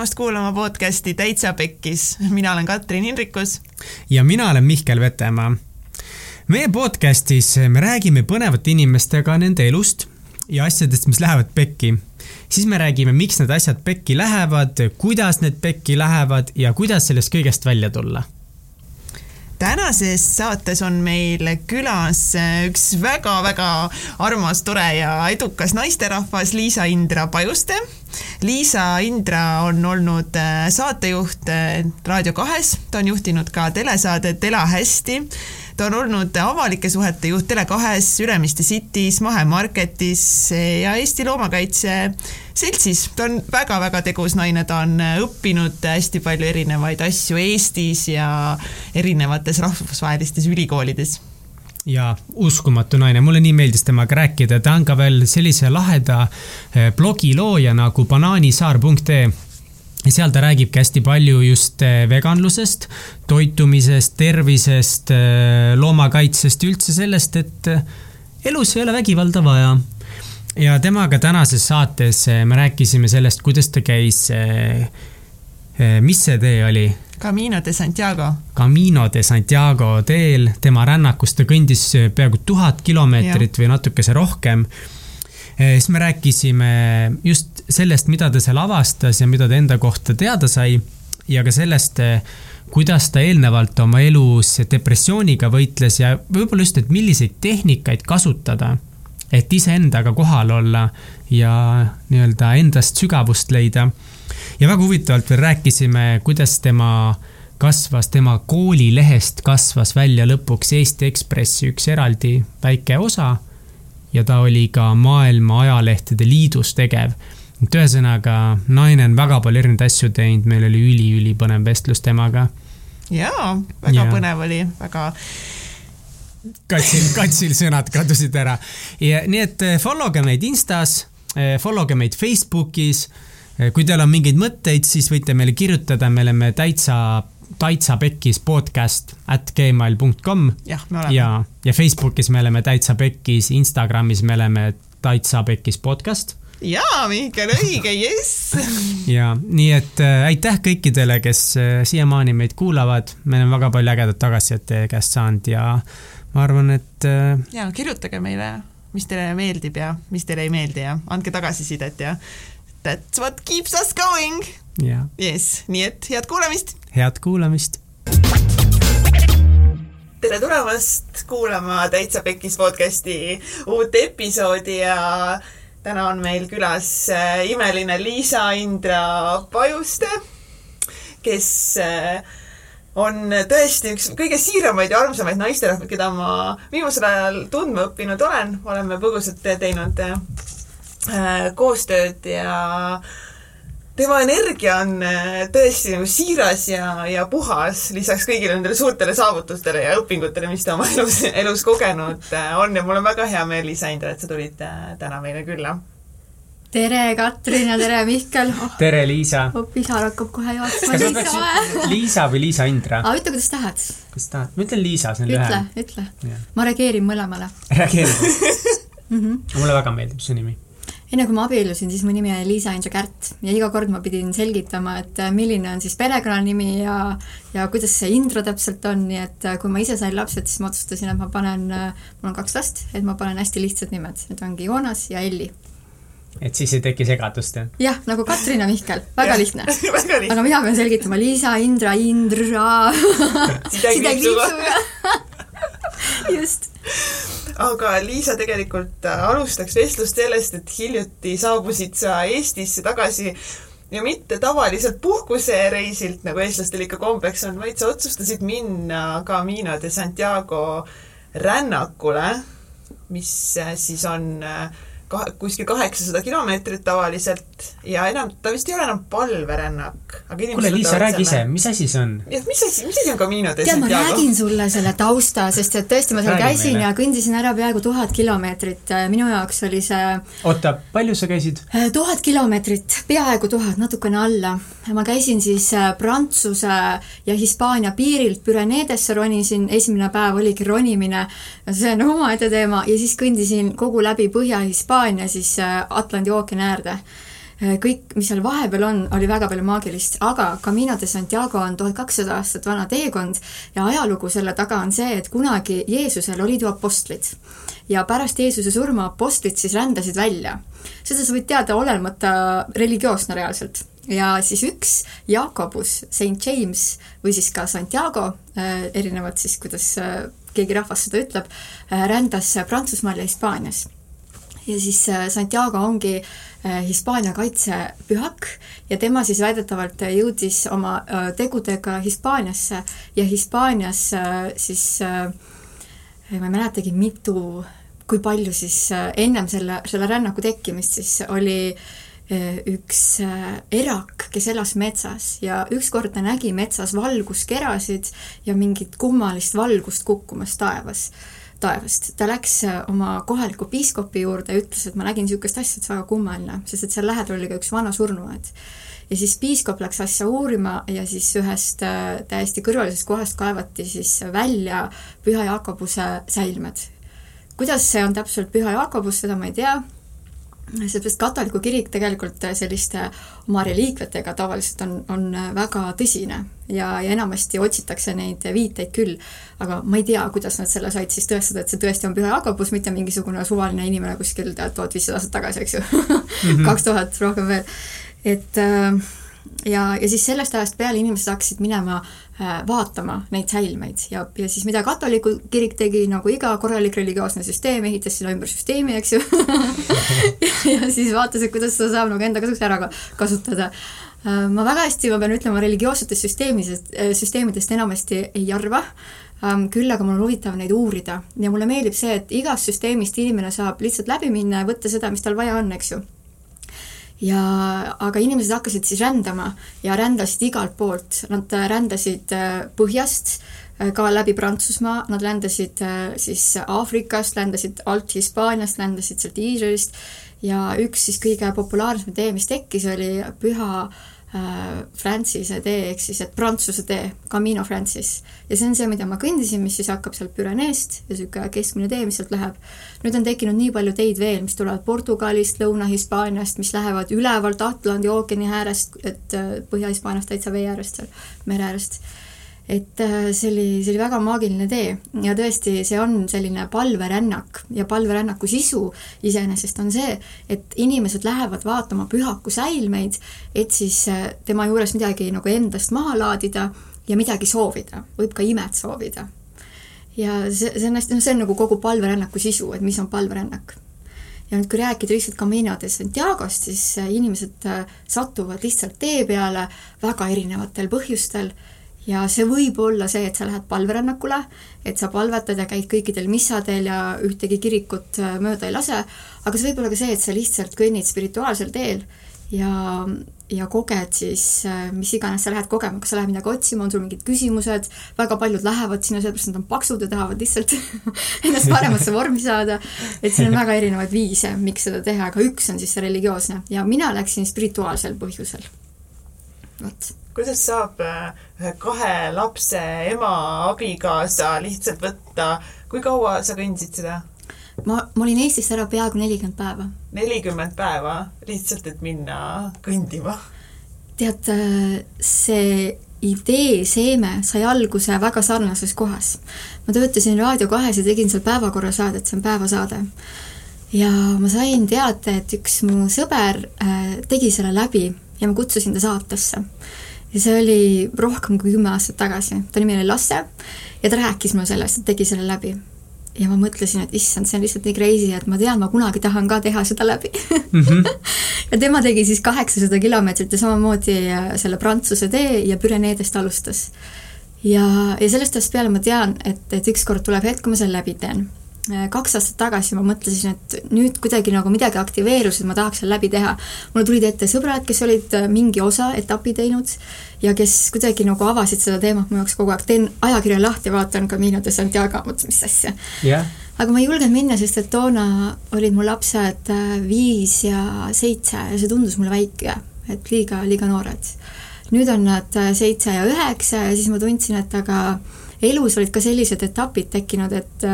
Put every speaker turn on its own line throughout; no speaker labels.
tulemast kuulama podcasti Täitsa Pekkis. mina olen Katrin Hinrikus.
ja mina olen Mihkel Vetemaa. meie podcastis me räägime põnevate inimestega nende elust ja asjadest, mis lähevad pekki. siis me räägime, miks need asjad pekki lähevad, kuidas need pekki lähevad ja kuidas sellest kõigest välja tulla
tänases saates on meil külas üks väga-väga armas, tore ja edukas naisterahvas Liisa Indra Pajuste. Liisa Indra on olnud äh, saatejuht äh, Raadio kahes, ta on juhtinud ka telesaadet Ela hästi ta on olnud avalike suhete juht Tele2-s, Ülemiste City's, Mahemarketis ja Eesti Loomakaitse Seltsis. ta on väga-väga tegus naine, ta on õppinud hästi palju erinevaid asju Eestis ja erinevates rahvusvahelistes ülikoolides.
Ja uskumatu naine, mulle nii meeldis temaga rääkida, ta on ka veel sellise laheda eh, blogi looja nagu banaanisaar.ee ja seal ta räägibki hästi palju just äh, veganlusest, toitumisest, tervisest, äh, loomakaitsest, üldse sellest, et äh, elus ei ole vägivalda vaja. ja temaga tänases saates me rääkisime sellest, kuidas ta käis, mis see tee oli?
Camino de Santiago.
Camino de Santiago teel, tema rännakus ta kõndis peaaegu tuhat kilomeetrit või natukese rohkem siis me rääkisime just sellest, mida ta seal avastas ja mida ta enda kohta teada sai ja ka sellest, kuidas ta eelnevalt oma elus depressiooniga võitles ja võib-olla just, et milliseid tehnikaid kasutada, et iseendaga kohal olla ja nii-öelda endast sügavust leida. ja väga huvitavalt veel rääkisime, kuidas tema kasvas, tema koolilehest kasvas välja lõpuks Eesti Ekspressi üks eraldi väike osa ja ta oli ka Maailma Ajalehtede Liidus tegev et ühesõnaga, naine on väga palju erinevaid asju teinud, meil oli üliülipõnev vestlus temaga.
jaa, väga ja. põnev oli, väga
katsil, katsil sõnad kadusid ära. ja nii, et eh, follow ge meid Instas, eh, follow ge meid Facebookis. Eh, kui teil on mingeid mõtteid, siis võite meile kirjutada, me oleme täitsa, täitsa pekkis podcast at gmail.com.
jah, me oleme.
ja, ja Facebookis me oleme täitsa pekkis, Instagramis me oleme täitsa pekkis podcast
jaa, Mihkel, õige, jess.
ja nii, et äh, aitäh kõikidele, kes äh, siiamaani meid kuulavad, me oleme väga palju ägedat tagasisidet teie käest saanud ja ma arvan, et äh,.
ja kirjutage meile, mis teile meeldib ja mis teile ei meeldi ja andke tagasisidet ja that's what keeps us going. jess, nii et head kuulamist.
Head kuulamist
tere tulemast kuulama Täitsa Pekkis podcasti uut episoodi ja täna on meil külas äh, imeline Liisa-Indra Pajuste, kes äh, on tõesti üks kõige siiramaid ja armsamaid naisterahvaid, keda ma viimasel ajal tundma õppinud olen. oleme põgusalt teinud äh, koostööd ja äh, tema energia on äh, tõesti nagu siiras ja, ja puhas, lisaks kõigile nendele suurtele saavutustele ja õpingutele, mis ta oma elus, elus kogenud äh, on ja mul on väga hea meel, Liisa Indra, et sa tulid äh, täna meile külla.
tere, Katrin ja tere, Mihkel oh,.
tere, Liisa.
pisar hakkab kohe jooksma.
Liisa või Liisa Indra?
aa, ütle, kuidas tahad.
kuidas tahad? ma ütlen Liisa, see on
lühem. ütle, ütle. ma reageerin mõlemale.
reageerid mm? -hmm. mulle väga meeldib su nimi
enne kui ma abiellusin, siis mu nimi oli Liisa Inso Kärt ja iga kord ma pidin selgitama, et äh, milline on siis perekonnanimi ja ja kuidas see intro täpselt on, nii et äh, kui ma ise sain lapsed, siis ma otsustasin, et ma panen, äh, mul on kaks last, et ma panen hästi lihtsad nimed, need ongi Joonas ja Elli.
Et siis ei teki segadust, jah?
jah, nagu Katrin ja Mihkel, väga lihtne. Aga mina pean selgitama. Liisa, Indra, Indra.
Sidekliipsuga
just.
Aga Liisa tegelikult äh, alustaks vestlust sellest, et hiljuti saabusid sa Eestisse tagasi ja mitte tavaliselt puhkusereisilt, nagu eestlastel ikka kombeks on, vaid sa otsustasid minna Camino de Santiago rännakule, mis äh, siis on äh, kahe, kuskil kaheksasada kilomeetrit tavaliselt ja enam, ta vist ei ole enam palverännak.
kuule, Liisa, räägi ise, mis asi see on?
jah, mis asi, mis asi on Camino de
Santiago? tead, ma räägin sulle selle tausta, sest et tõesti, ma seal käisin meile. ja kõndisin ära peaaegu tuhat kilomeetrit, minu jaoks oli see
oota, palju sa käisid?
Äh, tuhat kilomeetrit, peaaegu tuhat, natukene alla. ma käisin siis äh, Prantsuse ja Hispaania piirilt Püreneedesse ronisin, esimene päev oligi ronimine, see on omaette teema, ja siis kõndisin kogu läbi Põhja-Hispaania Hispaania siis äh, Atlandi ookeani äärde kõik, mis seal vahepeal on, oli väga palju maagilist, aga Camino de Santiago on tuhat kakssada aastat vana teekond ja ajalugu selle taga on see, et kunagi Jeesusel olid ju apostlid. ja pärast Jeesuse surma apostlid siis rändasid välja. seda sa võid teada olemata religioosne reaalselt ja siis üks Jakobus, St James või siis ka Santiago, äh, erinevalt siis, kuidas äh, keegi rahvas seda ütleb, äh, rändas Prantsusmaal ja Hispaanias. Ja siis Santiago ongi Hispaania kaitsepühak ja tema siis väidetavalt jõudis oma tegudega Hispaaniasse. Ja Hispaanias siis ma ei mäletagi, mitu, kui palju siis ennem selle, selle rännaku tekkimist siis oli äh, üks erak, kes elas metsas. Ja ükskord ta nägi metsas valguskerasid ja mingit kummalist valgust kukkumas taevas, taevast. ta läks eh, oma kohaliku piiskopi juurde ja ütles, et ma nägin niisugust asja, et see on väga kummaline, sest et seal lähedal oli ka üks vana surnuaed. ja siis piiskop läks asja uurima ja siis ühest täiesti kõrvalisest kohast kaevati siis välja Püha Jaakobuse säilmed. kuidas see on täpselt Püha Jaakobus, seda ma ei tea seepärast katoliku kirik tegelikult selliste oma reliikviatega tavaliselt on, on väga tõsine ja, ja enamasti otsitakse neid viiteid küll, aga ma ei tea, kuidas nad selle said siis tõestada, et see tõesti on Püha Jakobus, mitte mingisugune suvaline inimene kuskil tuhat viissada aastat tagasi, eks ju mhm. kaks tuhat, rohkem veel. et äh, ja, ja siis sellest ajast peale inimesed hakkasid minema äh, vaatama neid säilmeid ja, ja siis mida katoliku kirik tegi, nagu iga korralik religioosne süsteem, ehitas sinna ümber süsteemi, eks ju. Ja, siis vaatas, et kuidas seda saab nagu enda kasuks ära kasutada. Äh,. ma väga hästi, ma pean ütlema, religioossetest süsteemidest, äh, süsteemidest enamasti ei arva. Ähm,, küll aga mul on huvitav neid uurida. Ja mulle meeldib see, et igast süsteemist inimene saab lihtsalt läbi minna ja võtta seda, mis tal vaja on, eks ju ja aga inimesed hakkasid siis rändama ja rändasid igalt poolt, nad rändasid äh, põhjast, äh, ka läbi Prantsusmaa, nad ländasid äh, siis Aafrikast, ländasid alt Hispaaniast, ländasid sealt Iisraelist. Ja üks siis kõige populaarsem tee, mis tekkis, oli püha äh, Äh, Francis'e tee, ehk siis et Prantsuse tee, Camino Francis. ja see on see, mida ma kõndisin, mis siis hakkab sealt Püreneest ja niisugune keskmine tee, mis sealt läheb. nüüd on tekkinud nii palju teid veel, mis tulevad Portugalist, Lõuna-Hispaaniast, mis lähevad ülevalt Atlandi ookeani äärest, et äh, Põhja-Hispaaniast täitsa vee äärest seal, mere äärest et äh, see oli, see oli väga maagiline tee. Ja tõesti, see on selline palverännak. Ja palverännaku sisu iseenesest on see, et inimesed lähevad vaatama pühaku säilmeid, et siis äh, tema juures midagi nagu endast maha laadida ja midagi soovida, võib ka imet soovida. ja see, see on hästi, noh, see on nagu kogu palverännaku sisu, et mis on palverännak. Ja nüüd, kui rääkida lihtsalt Camino de Santiagost, siis äh, inimesed satuvad lihtsalt tee peale väga erinevatel põhjustel ja see võib olla see, et sa lähed palverännakule, et sa palvetad ja käid kõikidel missadel ja ühtegi kirikut äh, mööda ei lase, aga see võib olla ka see, et sa lihtsalt kõnnid spirituaalsel teel ja, ja koged siis, äh, mis iganes sa lähed kogema, kas sa lähed midagi otsima, on sul mingid küsimused, väga paljud lähevad sinna sellepärast, et nad on paksud ja tahavad lihtsalt ennast paremasse vormi saada, et siin on väga erinevaid viise, miks seda teha, aga üks on siis see religioosne. Ja mina läksin spirituaalsel põhjusel. vot.
Kuidas saab äh, kahe lapse ema abikaasa lihtsalt võtta, kui kaua sa kõndisid seda?
ma, ma olin Eestist ära peaaegu nelikümmend päeva.
nelikümmend päeva lihtsalt, et minna kõndima?
tead, see idee seeme sai alguse väga sarnases kohas. ma töötasin Raadio kahes ja tegin seal päevakorrasaadet, see on päevasaade. ja ma sain teate, et üks mu sõber äh, tegi selle läbi ja ma kutsusin ta saatesse ja see oli rohkem kui kümme aastat tagasi, ta nimi oli Lasse ja ta rääkis mulle sellest, et tegi selle läbi. ja ma mõtlesin, et issand, see on lihtsalt nii crazy, et ma tean, ma kunagi tahan ka teha seda läbi mm. -hmm. ja tema tegi siis kaheksasada kilomeetrit ja samamoodi äh, selle Prantsuse tee ja Püreneedest alustas. ja, ja sellest ajast peale ma tean, et, et ükskord tuleb hetk, kui ma selle läbi teen kaks aastat tagasi ma mõtlesin, et nüüd kuidagi nagu midagi aktiveerus, et ma tahaks selle läbi teha. mulle tulid ette sõbrad, kes olid äh, mingi osa etapi teinud ja kes kuidagi nagu avasid seda teemat mu jaoks kogu aeg, teen ajakirja lahti, vaatan Camino de Santiago, mõtlesin, mis asja yeah.. aga ma ei julgenud minna, sest et toona olid mu lapsed äh, viis ja seitse ja see tundus mulle väike, et liiga, liiga noored. nüüd on nad seitse ja üheksa ja siis ma tundsin, et aga elus olid ka sellised etapid tekkinud, et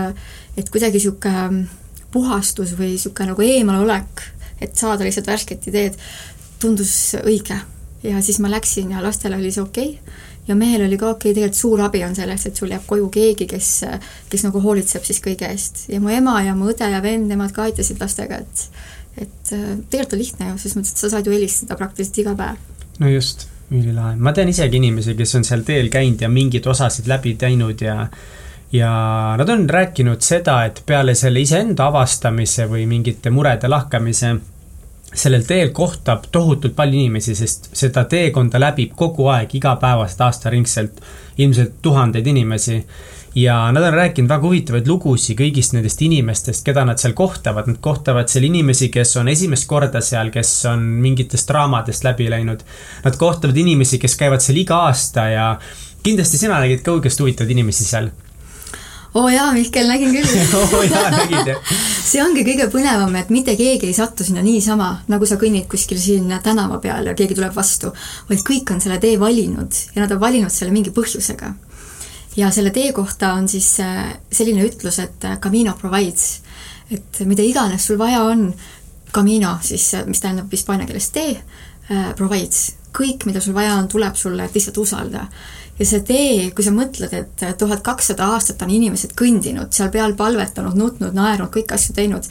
et kuidagi niisugune puhastus või niisugune nagu eemalolek, et saada lihtsalt värsket ideed, tundus õige ja siis ma läksin ja lastele oli see okei okay. ja mehel oli ka okei okay., tegelikult suur abi on sellest, et sul jääb koju keegi, kes, kes nagu hoolitseb siis kõige eest ja mu ema ja mu õde ja vend, nemad ka aitasid lastega, et et äh, tegelikult on lihtne ju, selles mõttes, et sa saad ju helistada praktiliselt iga päev.
no just, ülilahe, ma tean isegi inimesi, kes on seal teel käinud ja mingeid osasid läbi teinud ja ja nad on rääkinud seda, et peale selle iseenda avastamise või mingite murede lahkamise sellel teel kohtab tohutult palju inimesi, sest seda teekonda läbib kogu aeg, igapäevaselt, aastaringselt ilmselt tuhandeid inimesi. ja nad on rääkinud väga huvitavaid lugusid kõigist nendest inimestest, keda nad seal kohtavad, nad kohtavad seal inimesi, kes on esimest korda seal, kes on mingitest draamadest läbi läinud. Nad kohtavad inimesi, kes käivad seal iga aasta ja kindlasti sina nägid ka kõigest huvitavaid inimesi seal
oo oh jaa, Mihkel, nägin küll
oo oh jaa, nägid jah?
see ongi kõige põnevam, et mitte keegi ei sattu sinna niisama, nagu sa kõnnid kuskil siin tänava peal ja keegi tuleb vastu, vaid kõik on selle tee valinud ja nad on valinud selle mingi põhjusega. ja selle tee kohta on siis äh, selline ütlus, et äh, Camino provides, et mida iganes sul vaja on, Camino siis, äh, mis tähendab hispaania keeles tee, provides, kõik, mida sul vaja on, tuleb sulle, et lihtsalt usalda ja see tee, kui sa mõtled, et tuhat kakssada aastat on inimesed kõndinud, seal peal palvetanud, nutnud, naernud, kõiki asju teinud,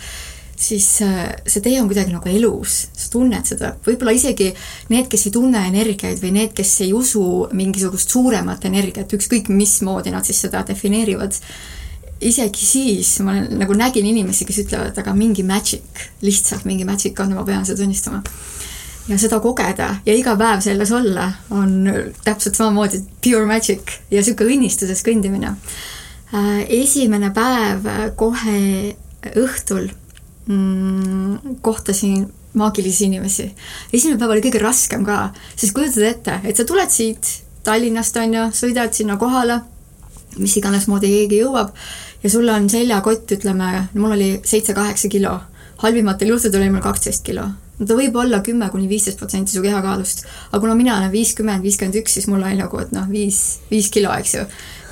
siis äh, see tee on kuidagi nagu elus, sa tunned seda, võib-olla isegi need, kes ei tunne energiaid või need, kes ei usu mingisugust suuremat energiat, ükskõik mismoodi nad siis seda defineerivad, isegi siis ma nagu nägin inimesi, kes ütlevad, aga mingi magic, lihtsalt mingi magic on, ma pean seda tunnistama ja seda kogeda ja iga päev selles olla on täpselt samamoodi pure magic ja niisugune õnnistuses kõndimine. Äh, esimene päev kohe õhtul mm, kohtasin maagilisi inimesi. esimene päev oli kõige raskem ka, sest kujutad ette, et sa tuled siit Tallinnast, on ju, sõidad sinna kohale, mis iganes moodi keegi jõuab, ja sul on seljakott, ütleme, mul oli seitse-kaheksa kilo, halvimatel juhtudel oli mul kaksteist kilo ta võib olla kümme kuni viisteist protsenti su kehakaalust, aga kuna mina olen viiskümmend, viiskümmend üks, siis mul oli nagu, et noh, viis, viis kilo, eks ju.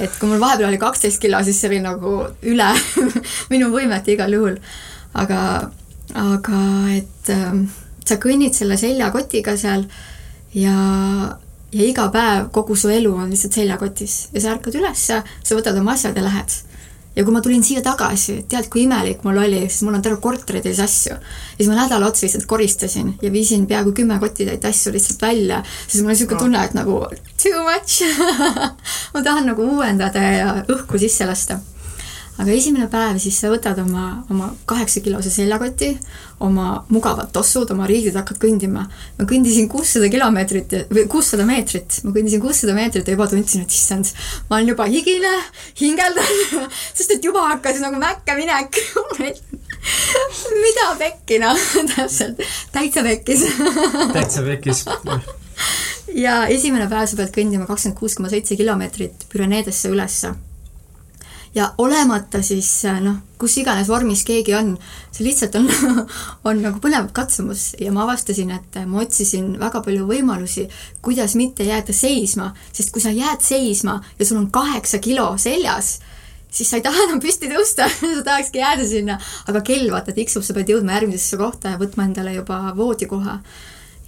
et kui mul vahepeal oli kaksteist kilo, siis see oli nagu üle minu võimete igal juhul. aga, aga et äh, sa kõnnid selle seljakotiga seal ja, ja iga päev kogu su elu on lihtsalt seljakotis ja sa ärkad ülesse, sa võtad oma asjad ja lähed ja kui ma tulin siia tagasi, tead, kui imelik mul oli, sest mul on terve korteritäis asju. ja siis ma nädala otsa lihtsalt koristasin ja viisin peaaegu kümme kotitäit asju lihtsalt välja, siis mul oli niisugune tunne, et nagu too much. Ma tahan nagu uuendada ja õhku sisse lasta aga esimene päev siis sa võtad oma, oma kaheksa kilose seljakoti, oma mugavad tossud, oma riidid, hakkad kõndima. ma kõndisin kuussada kilomeetrit või kuussada meetrit, ma kõndisin kuussada meetrit ja juba tundsin, et issand, ma olen juba higine, hingeldan. Sest et juba hakkas nagu mäkke minek. Mida pekki noh, täpselt, täitsa pekkis.
Täitsa pekkis.
Ja esimene päev sa pead kõndima kakskümmend kuus koma seitse kilomeetrit Püreneedesse ülesse ja olemata siis noh, kus iganes vormis keegi on, see lihtsalt on on nagu põnev katsumus. Ja ma avastasin, et ma otsisin väga palju võimalusi, kuidas mitte jääda seisma, sest kui sa jääd seisma ja sul on kaheksa kilo seljas, siis sa ei taha enam püsti tõusta sa tahakski jääda sinna, aga kell vaata tiksub, sa pead jõudma järgmisesse kohta ja võtma endale juba voodikoha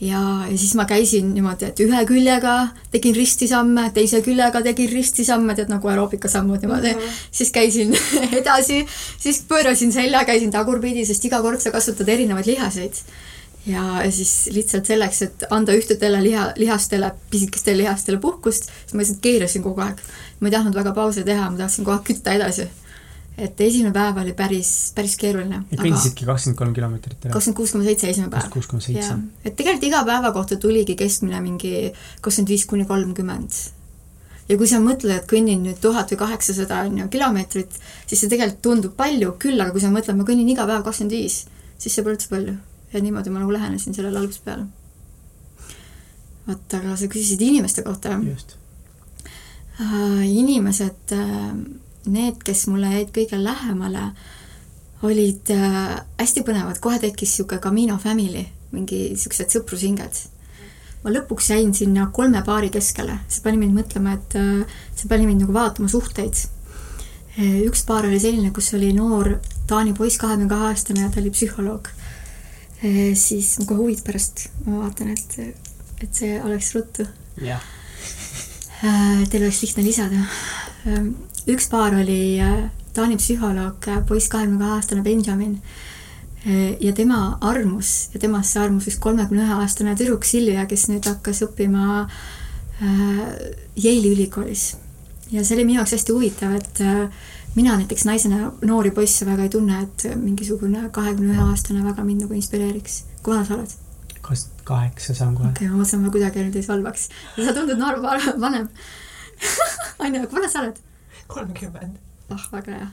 ja, ja siis ma käisin niimoodi, et ühe küljega tegin ristisamme, teise küljega tegin ristisamme, tead nagu aeroobikasammud niimoodi mm. -hmm. siis käisin edasi, siis pöörasin selja, käisin tagurpidi, sest iga kord sa kasutad erinevaid lihaseid. ja siis lihtsalt selleks, et anda ühtedele liha, lihastele, pisikestele lihastele puhkust, siis ma lihtsalt keerasin kogu aeg. ma ei tahtnud väga pause teha, ma tahtsin kogu aeg kütta edasi et esimene päev oli päris, päris keeruline.
ja kõndisidki kakskümmend kolm kilomeetrit?
kakskümmend kuus koma seitse esimene päev.
kuus koma seitse.
et tegelikult iga päeva kohta tuligi keskmine mingi kakskümmend viis kuni kolmkümmend. ja kui sa mõtled, et kõnnin nüüd tuhat või kaheksasada on ju kilomeetrit, siis see tegelikult tundub palju, küll aga kui sa mõtled, ma kõnnin iga päev kakskümmend viis, siis see pole üldse palju. ja niimoodi ma nagu lähenesin sellele algusest peale. vot, aga sa küsisid inimeste kohta. just inimesed uh, need, kes mulle jäid kõige lähemale, olid äh, hästi põnevad, kohe tekkis niisugune Camino family, mingi niisugused sõprushinged. ma lõpuks jäin sinna kolme paari keskele, see pani mind mõtlema, et äh, see pani mind nagu vaatama suhteid. Äh, üks paar oli selline, kus oli noor Taani poiss, kahekümne kahe aastane ja ta oli psühholoog. siis kohe huvid pärast ma vaatan, et, et see oleks ruttu.
jah.
Teil oleks lihtne lisada. Üks paar oli Taani psühholoog, poiss kahekümne kahe aastane Benjamin ja tema armus ja temasse armus üks kolmekümne ühe aastane tüdruk Silvia, kes nüüd hakkas õppima Yale'i ülikoolis. ja see oli minu jaoks hästi huvitav, et mina näiteks naisena noori poisse väga ei tunne, et mingisugune kahekümne ühe aastane väga mind nagu inspireeriks. kui vana sa oled?
kakskümmend kaheksa saan kohe.
okei okay,, ma mõtlesin, ma kuidagi nüüd ei solvaks. sa tundud noor, vanem. onju, kui vana sa oled?
Kolmkümmend.
ah, väga hea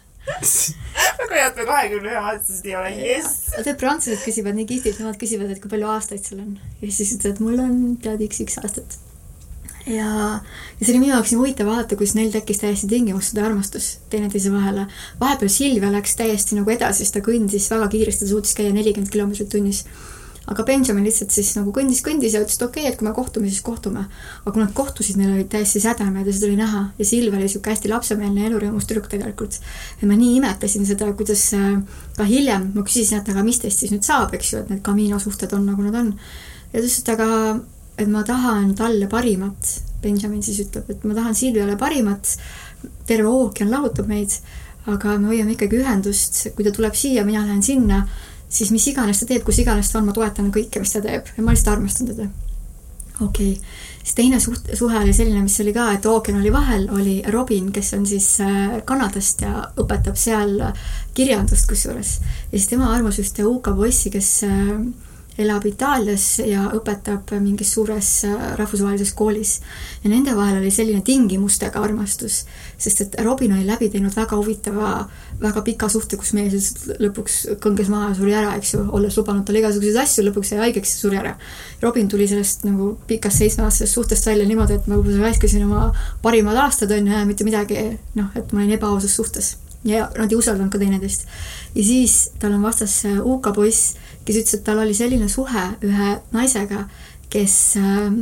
väga hea, et me kahekümne ühe aastased ei ole, jess.
tead, prantslased küsivad nii kihvtilt, nemad küsivad, et kui palju aastaid sul on. ja siis ütled, mul on tead X, X aastat ja, ja see oli minu jaoks nii huvitav vaadata, kuidas neil tekkis täiesti tingimustada armastus teineteise vahele. vahepeal Silvia läks täiesti nagu edasi, sest ta kõndis väga kiiresti, ta suutis käia nelikümmend kilomeetrit tunnis. Aga Benjamin lihtsalt siis nagu kõndis, kõndis ja ütles, et okei okay,, et kui me kohtume, siis kohtume. aga kui nad kohtusid, neil olid täiesti sädemed ja seda oli näha ja Silvia oli niisugune hästi lapsemeelne elurõõmus tüdruk tegelikult. ja ma nii imetlesin seda, kuidas äh, ka hiljem ma küsisin, et aga mis teist siis nüüd saab, eks ju, et need Camino suhted on nagu nad on. ja ta ütles, et aga et ma tahan talle parimat, Benjamin siis ütleb, et ma tahan Silviale parimat, terve ookean lahutab meid, aga me hoiame ikkagi ühendust, kui ta tuleb siia, mina lähen sinna, siis mis iganes ta teeb, kus iganes ta on, ma toetan kõike, mis ta teeb ja ma lihtsalt armastan teda. okei okay., siis teine suht-, suhe oli selline, mis oli ka, et ookean oli vahel, oli Robin, kes on siis äh, Kanadast ja õpetab seal kirjandust kusjuures. ja siis tema armas ühte UK poissi, kes äh, elab Itaalias ja õpetab mingis suures äh, rahvusvahelises koolis. ja nende vahel oli selline tingimustega armastus, sest et Robin oli läbi teinud väga huvitava, väga pika suhte, kus mees lihtsalt lõpuks kõnges maha ja suri ära, eks ju, olles lubanud talle igasuguseid asju, lõpuks jäi haigeks ja suri ära. Robin tuli sellest nagu pikast seitsmeaastasest suhtest välja niimoodi, et ma võib-olla raiskasin oma parimad aastad, on ju, ja mitte midagi, noh, et ma olin ebaausas suhtes ja nad ei usaldanud ka teineteist. ja siis tal on vastas UK poiss kes ütles, et tal oli selline suhe ühe naisega, kes ähm,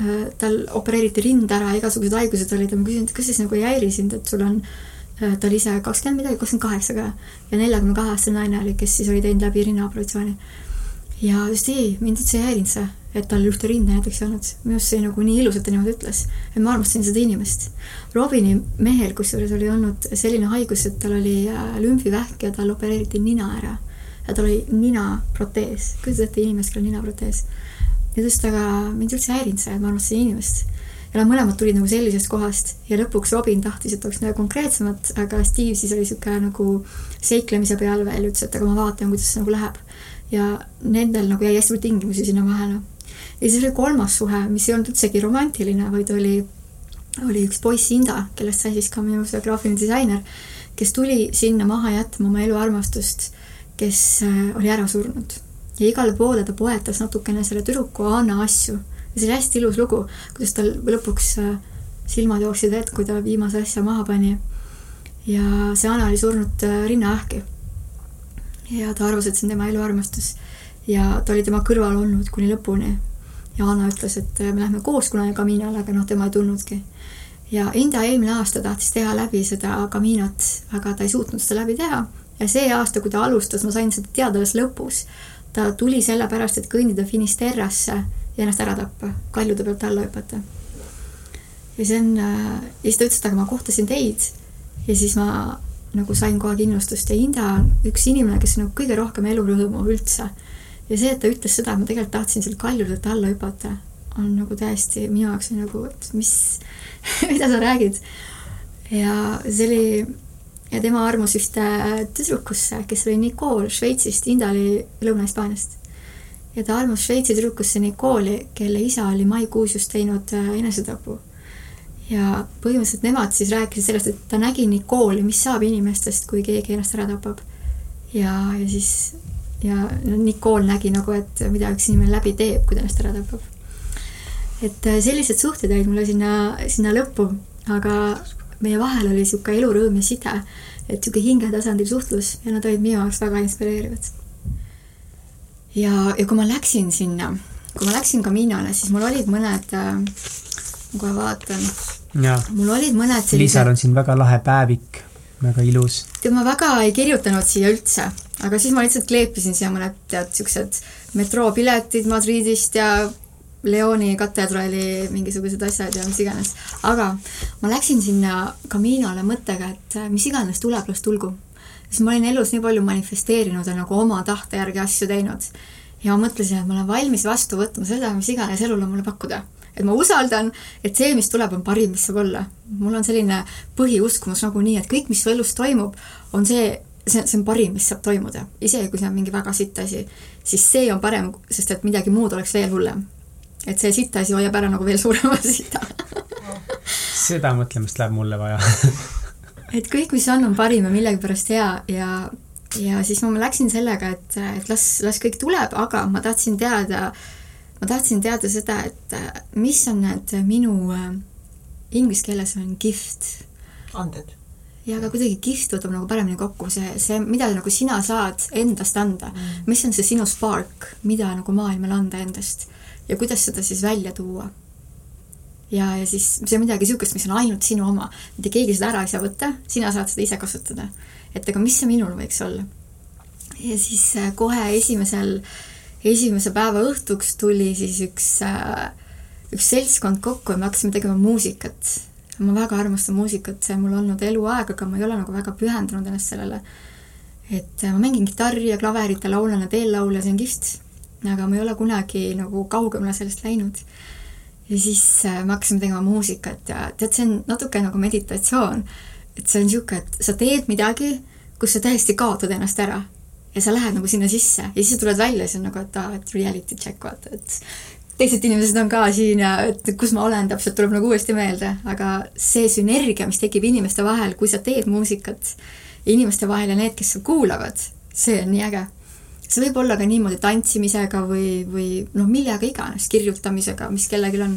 äh, tal opereeriti rind ära, igasugused haigused olid ja ma küsisin, et kas siis nagu ei häiri sind, et sul on äh, ta oli ise kakskümmend midagi, kakskümmend kaheksa ka ja neljakümne kahe aastane naine oli, kes siis oli teinud läbi rinnaoperatsiooni. ja just ei, mind üldse ei häirinud see, et tal ühte rinda näiteks ei olnud. minu arust see nagu nii ilus, et ta niimoodi ütles. et ma armastasin seda inimest. Robini mehel kusjuures oli olnud selline haigus, et tal oli äh, lümfivähk ja tal opereeriti nina ära ja tal oli ninaprotees, kujutad ette inimest, kellel on ninaprotees. ja ta ütles, et aga mind üldse ei häirinud see, et ma armastasin inimest. ja nad mõlemad tulid nagu sellisest kohast ja lõpuks Robin tahtis, et oleks nagu konkreetsemat, aga Steve siis oli niisugune nagu seiklemise peal veel, ütles, et aga ma vaatan, kuidas see nagu läheb. ja nendel nagu jäi hästi palju tingimusi sinna vahele. ja siis oli kolmas suhe, mis ei olnud üldsegi romantiline, vaid oli, oli üks poiss Inda, kellest sai siis ka minu graafiline disainer, kes tuli sinna maha jätma oma eluarmastust kes äh, oli ära surnud. ja igale poole ta poetas natukene selle tüdruku Anna asju. ja see oli hästi ilus lugu, kuidas tal lõpuks äh, silmad jooksid vett, kui ta viimase asja maha pani. ja see Anna oli surnud äh, rinnaähki. ja ta arvas, et see on tema eluarmastus. ja ta oli tema kõrval olnud kuni lõpuni. ja Anna ütles, et me lähme koos kunagi Caminole, aga noh, tema ei tulnudki ja Inda eelmine aasta tahtis teha läbi seda Caminot, aga ta ei suutnud seda läbi teha ja see aasta, kui ta alustas, ma sain seda teada alles lõpus. ta tuli sellepärast, et kõndida Finisterrasse ja ennast ära tappa, kaljude pealt alla hüpata. ja see on, äh, ja siis ta ütles, et aga ma kohtasin teid ja siis ma nagu sain kohe kindlustust ja Inda on üks inimene, kes on nagu kõige rohkem elurõõmu üldse. ja see, et ta ütles seda, et ma tegelikult tahtsin sealt kaljudelt alla hüpata, on nagu täiesti minu jaoks nagu, et mis mida sa räägid. ja see oli ja tema armus ühte tüdrukusse, kes oli Nicole Šveitsist, Inda oli Lõuna-Hispaaniast. ja ta armus Šveitsi tüdrukusse Nicole'i, kelle isa oli maikuus just teinud äh, enesetapu. ja põhimõtteliselt nemad siis rääkisid sellest, et ta nägi Nicole'i, mis saab inimestest, kui keegi ennast ära tapab. ja, ja siis ja Nicole nägi nagu, et mida üks inimene läbi teeb, kui ta ennast ära tapab. et äh, sellised suhted jäid mulle sinna, sinna lõppu, aga meie vahel oli niisugune elurõõm ja side, et niisugune hingetasandil suhtlus ja nad olid minu jaoks väga inspireerivad. ja, ja kui ma läksin sinna, kui ma läksin Caminole, siis mul olid mõned äh,, ma kohe vaatan. mul olid mõned sellised
Liisal on siin väga lahe päevik, väga ilus.
tead, ma väga ei kirjutanud siia üldse, aga siis ma lihtsalt kleepisin siia mõned tead siuksed metroopiletid Madridist ja Leoni katedraali mingisugused asjad ja mis iganes. aga ma läksin sinna Caminole mõttega, et mis iganes tuleb, las tulgu. siis ma olin elus nii palju manifesteerinud ja nagu oma tahte järgi asju teinud. ja ma mõtlesin, et ma olen valmis vastu võtma seda, mis iganes elul on mulle pakkuda et ma usaldan, et see, mis tuleb, on parim, mis saab olla. mul on selline põhiuskumus nagunii, et kõik, mis su elus toimub, on see, see, see on parim, mis saab toimuda. isegi kui see on mingi väga sitt asi, siis see on parem, sest et midagi muud oleks veel hullem et see sitt asi hoiab ära nagu veel suurema sita.
Seda mõtlemist läheb mulle vaja.
Et kõik, mis on, on parim ja millegipärast hea ja, ja siis ma läksin sellega, et, et las, las kõik tuleb, aga ma tahtsin teada, ma tahtsin teada seda, et mis on need minu äh,, inglise keeles on gift.
anded.
Ja aga kuidagi gift võtab nagu paremini kokku, see, see, mida nagu sina saad endast anda. Mm., mis on see sinu spark, mida nagu maailmale anda endast ja kuidas seda siis välja tuua. ja, ja siis see on midagi niisugust, mis on ainult sinu oma, mitte keegi seda ära ei saa võtta, sina saad seda ise kasutada. et aga mis see minul võiks olla? ja siis äh, kohe esimesel, esimese päeva õhtuks tuli siis üks, äh, üks seltskond kokku ja me hakkasime tegema muusikat. ma väga armastan muusikat, see on mul olnud eluaeg, aga ma ei ole nagu väga pühendunud ennast sellele. et äh, ma mängin kitarri ja klaverit ja laulan ja teen laule, see on kihvt aga ma ei ole kunagi nagu kaugemale sellest läinud. ja siis äh, me hakkasime tegema muusikat ja tead, see on natuke nagu meditatsioon. et see on niisugune, et sa teed midagi, kus sa täiesti kaotad ennast ära ja sa lähed nagu sinna sisse ja siis sa tuled välja ja siis on nagu, et aa, et reality check, vaata, et teised inimesed on ka siin ja et kus ma olen täpselt, tuleb nagu uuesti meelde, aga see sünergia, mis tekib inimeste vahel, kui sa teed muusikat, inimeste vahel ja need, kes kuulavad, see on nii äge see võib olla ka niimoodi tantsimisega või, või noh, millega iganes, kirjutamisega, mis kellelgi on.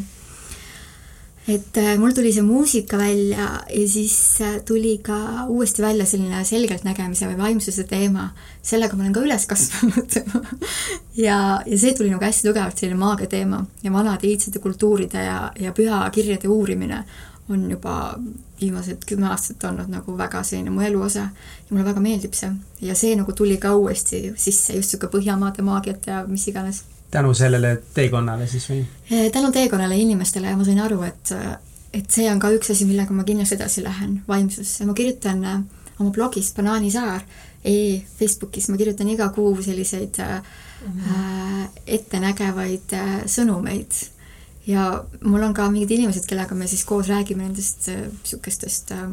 et äh, mul tuli see muusika välja ja siis äh, tuli ka uuesti välja selline selgeltnägemise või vaimsuse teema. sellega ma olen ka üles kasvanud ja, ja see tuli nagu hästi tugevalt selline maagia teema ja vanade iidsete kultuuride ja, ja pühakirjade uurimine on juba viimased kümme aastat olnud nagu väga selline mu elu osa ja mulle väga meeldib see. ja see nagu tuli ka uuesti sisse, just niisugune Põhjamaade maagiat ja mis iganes.
tänu sellele teekonnale siis või?
Eh, tänu teekonnale inimestele ja ma sain aru, et, et see on ka üks asi, millega ma kindlasti edasi lähen, vaimsus. ma kirjutan eh, oma blogis Banaanisaar e Facebookis, ma kirjutan iga kuu selliseid mm -hmm. ettenägevaid sõnumeid ja mul on ka mingid inimesed, kellega me siis koos räägime nendest niisugustest äh, äh,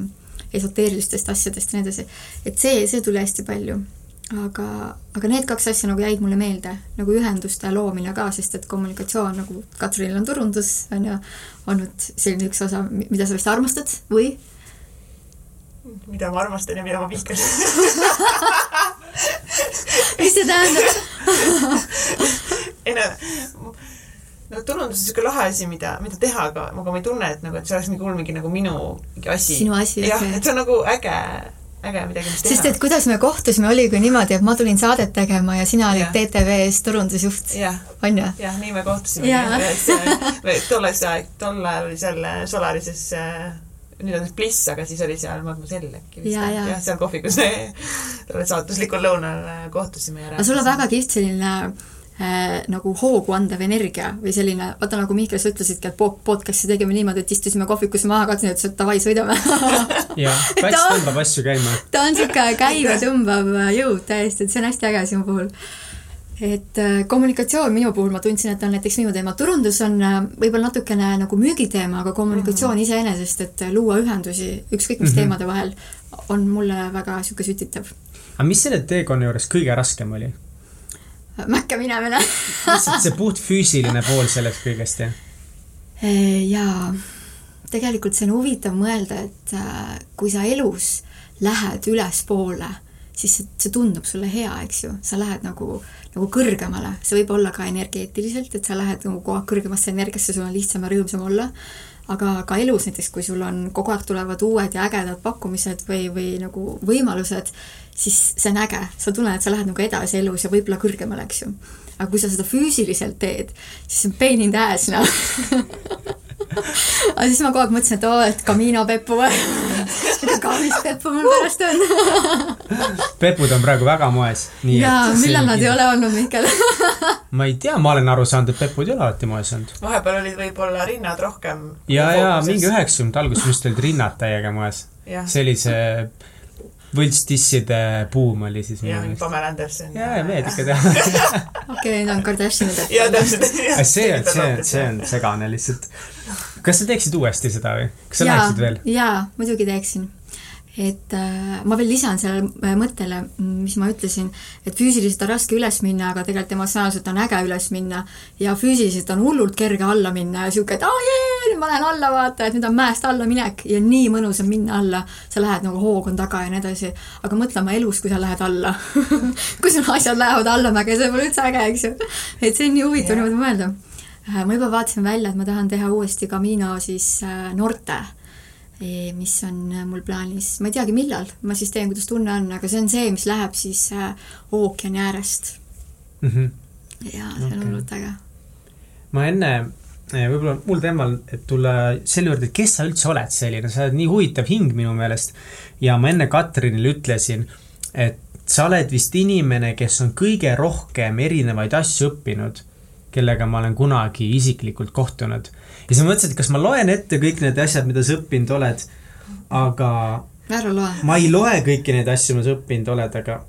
esoteerilistest asjadest ja nii edasi. et see, see tuli hästi palju. aga, aga need kaks asja nagu jäid mulle meelde, nagu ühenduste loomine ka, sest et kommunikatsioon, nagu Katrinil on turundus, on ju, olnud selline üks osa, mida sa vist armastad või?
mida ma armastan ja mida ma vihkan
mis see tähendab
ei no no turundus on niisugune lahe asi, mida, mida teha, aga, aga ma ei tunne, et nagu, et see oleks hull mingi nagu minu mingi asi.
sinu asi,
jah et see on nagu äge, äge midagi, mis teha.
sest et kuidas me kohtusime, oligi niimoodi, et ma tulin saadet tegema ja sina olid TTV-s turundusjuht. on ju?
jah, nii me kohtusime. tolles aeg, tol ajal oli seal Solarises nüüd on Bliss, aga siis oli seal Mademoiselle äkki vist.
jah ja.
ja, seal kohvikus saatuslikul lõunal kohtusime.
aga sul on väga kihvt selline äh, nagu hoogu andev energia või selline, vaata nagu Mihkel, sa ütlesidki, et podcast'i tegime niimoodi, et istusime kohvikus maha, Katrin ütles, et davai, sõidame
jah, kats tõmbab asju käima.
ta on niisugune käima tõmbav jõud täiesti, et see on hästi äge sinu puhul et äh, kommunikatsioon minu puhul ma tundsin, et on näiteks minu teema, turundus on äh, võib-olla natukene nagu müügiteema, aga kommunikatsioon mm -hmm. iseenesest, et äh, luua ühendusi ükskõik mis mm -hmm. teemade vahel, on mulle väga niisugune sütitav.
aga mis selle teekonna juures kõige raskem oli?
mäkke minemine
see puht füüsiline pool sellest kõigest, jah?
jaa, tegelikult see on huvitav mõelda, et äh, kui sa elus lähed ülespoole, siis see, see tundub sulle hea, eks ju, sa lähed nagu, nagu kõrgemale, see võib olla ka energeetiliselt, et sa lähed nagu kogu aeg kõrgemasse energiasse, sul on lihtsam ja rõõmsam olla, aga ka elus näiteks, kui sul on, kogu aeg tulevad uued ja ägedad pakkumised või, või nagu võimalused, siis see on äge, sa tunned, et sa lähed nagu edasi elus ja võib-olla kõrgemale, eks ju. aga kui sa seda füüsiliselt teed, siis see on pain in the ass, noh aga siis ma kogu aeg mõtlesin, et oo, et Camino Peppu või kaunis Peppu mul pärast on.
pepud on praegu väga moes.
jaa, millal nad ei ole olnud, Mihkel
ma ei tea, ma olen aru saanud, et pepud ei ole alati moes olnud.
vahepeal olid võib-olla rinnad rohkem.
ja, ja mingi üheksakümnendate alguses vist olid rinnad täiega moes. see oli see võltstisside buum oli siis.
ja mingi Pamela Anderson.
ja, ja mehed ikka teavad.
okei, nüüd on Kardashinid.
jaa, täpselt.
see on, see on, see on segane lihtsalt. kas sa teeksid uuesti seda või? kas sa läheksid veel?
jaa, muidugi teeksin et äh, ma veel lisan sellele äh, mõttele, mis ma ütlesin, et füüsiliselt on raske üles minna, aga tegelikult emotsionaalselt on äge üles minna ja füüsiliselt on hullult kerge alla minna ja niisugune, et aa jee, nüüd ma lähen alla, vaata, et nüüd on mäest alla minek ja nii mõnus on minna alla. sa lähed nagu hoog on taga ja nii edasi, aga mõtle oma elus, kui sa lähed alla kui sul asjad lähevad allamäge, see pole üldse äge, eks ju. et see on nii huvitav niimoodi mõelda. Äh, ma juba vaatasin välja, et ma tahan teha uuesti Camino siis noorte mis on äh, mul plaanis, ma ei teagi, millal, ma siis teen, kuidas tunne on, aga see on see, mis läheb siis äh, ookeani äärest
mm. -hmm.
ja see on okay. hullult äge.
ma enne äh, võib-olla mul teemal, et tulla selle juurde, et kes sa üldse oled selline, sa oled nii huvitav hing minu meelest. ja ma enne Katrinile ütlesin, et sa oled vist inimene, kes on kõige rohkem erinevaid asju õppinud, kellega ma olen kunagi isiklikult kohtunud ja siis ma mõtlesin, et kas ma loen ette kõik need asjad, mida sa õppinud oled, aga
ära loe.
ma ei loe kõiki neid asju, mida sa õppinud oled, aga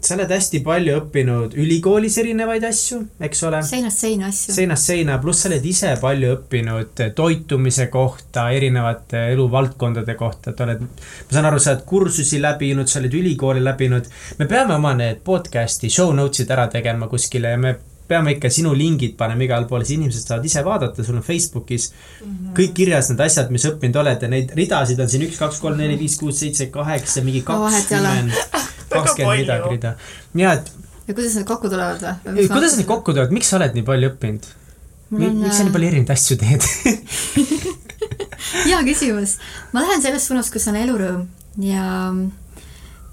sa oled hästi palju õppinud ülikoolis erinevaid asju, eks ole.
seinast seina asju.
seinast seina, pluss sa oled ise palju õppinud toitumise kohta, erinevate eluvaldkondade kohta, et oled, ma saan aru, sa oled kursusi läbinud, sa oled ülikooli läbinud. me peame oma need podcast'i show notes'id ära tegema kuskile ja me peame ikka sinu lingid panema igale poole, siis inimesed saavad ise vaadata, sul on Facebookis mm -hmm. kõik kirjas need asjad, mis õppinud oled ja neid ridasid on siin üks, kaks, kolm, neli, viis, kuus, seitse, kaheksa, mingi kakskümmend, kakskümmend midagi rida. ja et.
ja kuidas need kokku tulevad või?
kuidas need kokku tulevad, miks sa oled nii palju õppinud? miks sa nii palju erinevaid asju teed
hea küsimus. ma lähen selles suunas, kus on elurõõm ja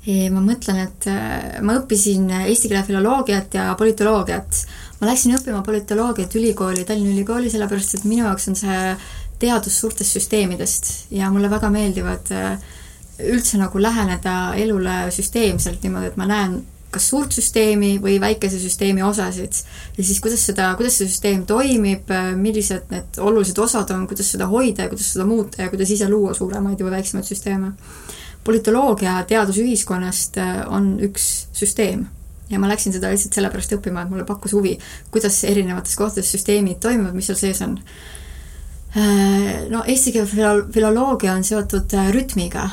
ja ma mõtlen, et äh, ma õppisin eesti keele filoloogiat ja politoloogiat ma läksin õppima politoloogiat ülikooli, Tallinna Ülikooli, sellepärast et minu jaoks on see teadus suurtest süsteemidest ja mulle väga meeldivad äh, üldse nagu läheneda elule süsteemselt niimoodi, et ma näen kas suurt süsteemi või väikese süsteemi osasid ja siis kuidas seda, kuidas see süsteem toimib, äh, millised need olulised osad on, kuidas seda hoida ja kuidas seda muuta ja kuidas ise luua suuremaid või väiksemaid süsteeme. politoloogia teadus ühiskonnast äh, on üks süsteem ja ma läksin seda lihtsalt sellepärast õppima, et mulle pakkus huvi, kuidas erinevates kohtades süsteemid toimivad, mis seal sees on. Äh, no eesti keele filo-, filoloogia on seotud äh, rütmiga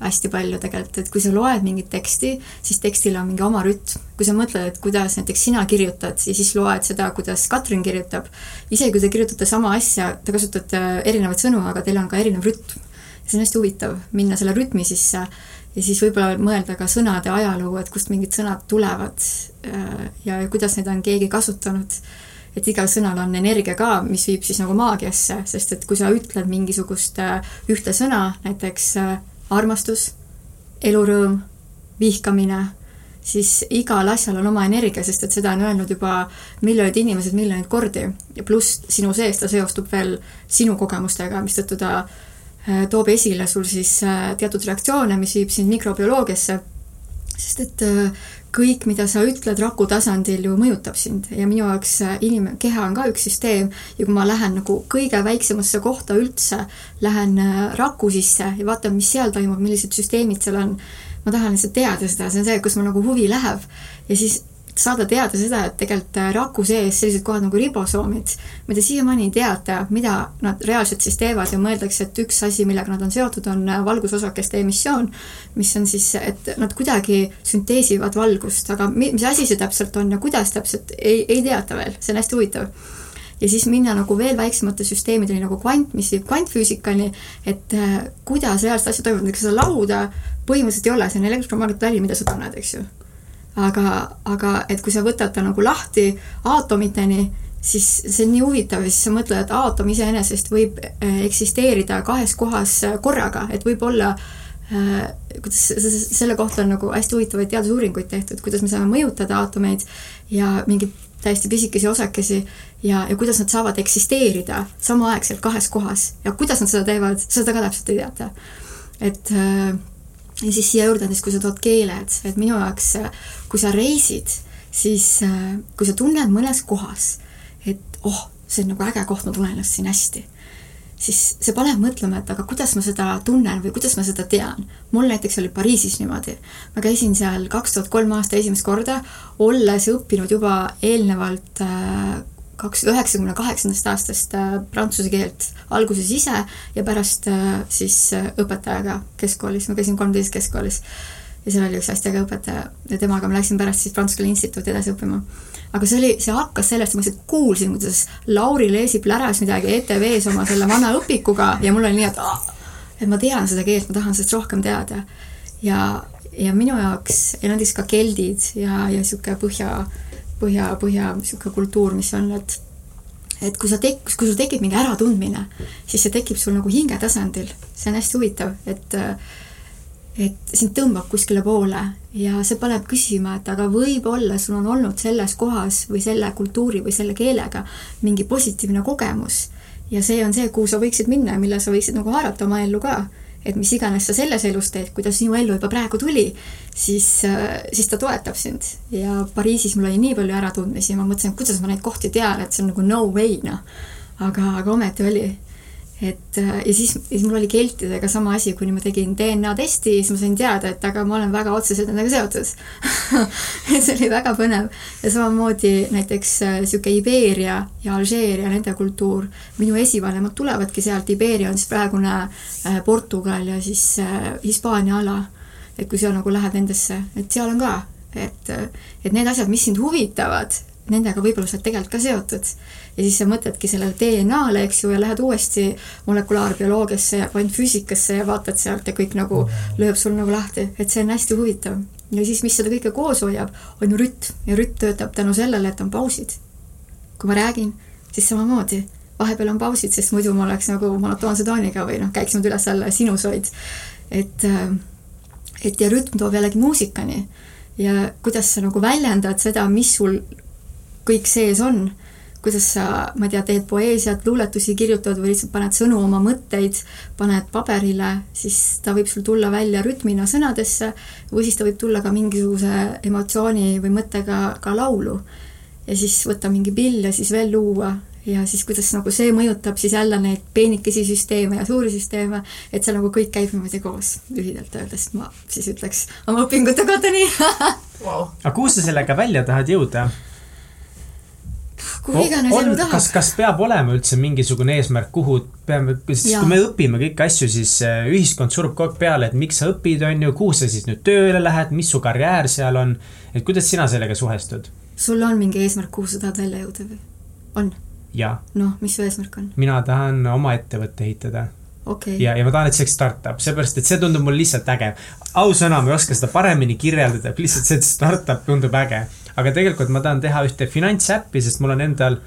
hästi palju tegelikult, et kui sa loed mingit teksti, siis tekstil on mingi oma rütm. kui sa mõtled, et kuidas näiteks sina kirjutad ja siis loed seda, kuidas Katrin kirjutab, isegi kui te kirjutate sama asja, te kasutate erinevaid sõnu, aga teil on ka erinev rütm. see on hästi huvitav, minna selle rütmi sisse ja siis võib-olla mõelda ka sõnade ajaloo, et kust mingid sõnad tulevad äh, ja kuidas neid on keegi kasutanud. et igal sõnal on energia ka, mis viib siis nagu maagiasse, sest et kui sa ütled mingisugust äh, ühte sõna, näiteks äh, armastus, elurõõm, vihkamine, siis igal asjal on oma energia, sest et seda on öelnud juba miljonid inimesed miljoneid kordi ja pluss sinu sees ta seostub veel sinu kogemustega, mistõttu ta Äh, toob esile sul siis äh, teatud reaktsioone, mis viib sind mikrobioloogiasse, sest et äh, kõik, mida sa ütled raku tasandil ju mõjutab sind. Ja minu jaoks inim-, keha on ka üks süsteem. Ja kui ma lähen nagu kõige väiksemasse kohta üldse, lähen raku sisse ja vaatan, mis seal toimub, millised süsteemid seal on, ma tahan lihtsalt teada seda, see on see, kus mul nagu huvi läheb. ja siis saada teada seda, et tegelikult äh, raku sees sellised kohad nagu ribosoomid, mida siiamaani ei teata, mida nad reaalselt siis teevad ja mõeldakse, et üks asi, millega nad on seotud, on äh, valgusosakeste emissioon, mis on siis, et nad kuidagi sünteesivad valgust, aga mis asi see täpselt on ja kuidas täpselt, ei, ei teata veel, see on hästi huvitav. Ja siis minna nagu veel väiksemate süsteemideni nagu kvant, mis viib kvantfüüsikani, et äh, kuidas reaalselt asjad toimuvad, näiteks seda lauda põhimõtteliselt ei ole, see on elektromagnetväli, mida sa tunned, eks ju aga, aga et kui sa võtad ta nagu lahti aatomiteni, siis see on nii huvitav ja siis sa mõtled, et aatom iseenesest võib eh, eksisteerida kahes kohas korraga, et võib olla kuidas selle kohta on nagu hästi huvitavaid teadusuuringuid tehtud, kuidas me saame mõjutada aatomeid ja mingeid täiesti pisikesi osakesi ja, ja kuidas nad saavad eksisteerida samaaegselt kahes kohas ja kuidas nad seda teevad, seda ka täpselt ei teata. et ja siis siia juurde näiteks, kui sa tood keeled, et minu jaoks, kui sa reisid, siis kui sa tunned mõnes kohas, et oh, see on nagu äge koht, ma tunnen ennast siin hästi siis see paneb mõtlema, et aga kuidas ma seda tunnen või kuidas ma seda tean. mul näiteks oli Pariisis niimoodi. ma käisin seal kaks tuhat kolm aasta esimest korda, olles õppinud juba eelnevalt äh, kaks, üheksakümne kaheksandast aastast äh, prantsuse keelt alguses ise ja pärast äh, siis õpetajaga keskkoolis, ma käisin kolmteist keskkoolis. Ja seal oli üks hästi äge õpetaja ja temaga ma läksin pärast siis Prantsuse keele instituuti edasi õppima aga see oli, see hakkas sellest, ma lihtsalt kuulsin, kuidas Lauri Leesip läras midagi ETV-s oma selle vana õpikuga ja mul oli nii, et ah, et ma tean seda keelt, ma tahan sellest rohkem teada. ja, ja minu jaoks ja näiteks ka keldid ja, ja niisugune põhja, põhja, põhja niisugune kultuur, mis on, et et kui sa tek-, kui sul tekib mingi äratundmine, siis see tekib sul nagu hinge tasandil. see on hästi huvitav, et äh, et sind tõmbab kuskile poole ja see paneb küsima, et aga võib-olla sul on olnud selles kohas või selle kultuuri või selle keelega mingi positiivne kogemus. ja see on see, kuhu sa võiksid minna ja mille sa võiksid nagu haarata oma ellu ka. et mis iganes sa selles elus teed, kuidas sinu ellu juba praegu tuli, siis, äh, siis ta toetab sind. ja Pariisis mul oli nii palju äratundmisi, ma mõtlesin, kuidas ma neid kohti tean, et see on nagu no way, noh. aga, aga ometi oli et äh, ja siis, siis mul oli keltidega sama asi, kuni ma tegin DNA testi, siis ma sain teada, et aga ma olen väga otseselt nendega seotud. Et see oli väga põnev. Ja samamoodi näiteks niisugune äh, Iberia ja Alžeeria, nende kultuur, minu esivanemad tulevadki sealt, Iberia on siis praegune äh, Portugal ja siis Hispaania ala. et kui sa nagu lähed nendesse, et seal on ka, et, et need asjad, mis sind huvitavad, nendega võib-olla sa oled tegelikult ka seotud ja siis sa mõtledki sellele DNA-le, eks ju, ja lähed uuesti molekulaarbioloogiasse ja kvantfüüsikasse ja vaatad sealt ja kõik nagu lööb sul nagu lahti, et see on hästi huvitav. ja siis, mis seda kõike koos hoiab, on ju rütm ja rütm töötab tänu sellele, et on pausid. kui ma räägin, siis samamoodi, vahepeal on pausid, sest muidu ma oleks nagu monotoonse tooniga või noh, käiks nüüd üles-alla sinusoid. et, äh, et ja rütm toob jällegi muusikani ja kuidas sa nagu väljendad seda, mis sul kõik sees on kuidas sa, ma ei tea, teed poeesiat, luuletusi kirjutad või lihtsalt paned sõnu oma mõtteid, paned paberile, siis ta võib sul tulla välja rütmina sõnadesse või siis ta võib tulla ka mingisuguse emotsiooni või mõttega ka laulu. ja siis võtta mingi pill ja siis veel luua ja siis kuidas nagu see mõjutab siis jälle neid peenikesi süsteeme ja suuri süsteeme, et see nagu kõik käib niimoodi koos, lühidalt öeldes, ma siis ütleks oma õpingute kohta nii
wow.. aga kuhu sa sellega välja tahad jõuda?
Kuhu iganes elu tahab.
kas, kas peab olema üldse mingisugune eesmärk, kuhu peame, sest kui me õpime kõiki asju, siis äh, ühiskond surub kogu aeg peale, et miks sa õpid, on ju, kuhu sa siis nüüd tööle lähed, mis su karjäär seal on. et kuidas sina sellega suhestud?
sul on mingi eesmärk, kuhu sa tahad välja jõuda või? on? noh, mis su eesmärk on?
mina tahan oma ettevõtte ehitada
okay..
ja, ja ma tahan, et see oleks startup, seepärast et see tundub mulle lihtsalt äge. ausõna, ma ei oska seda paremini kirjeldada, lihtsalt see, startup tundub äge aga tegelikult ma tahan teha ühte finantsäppi, sest mul on endal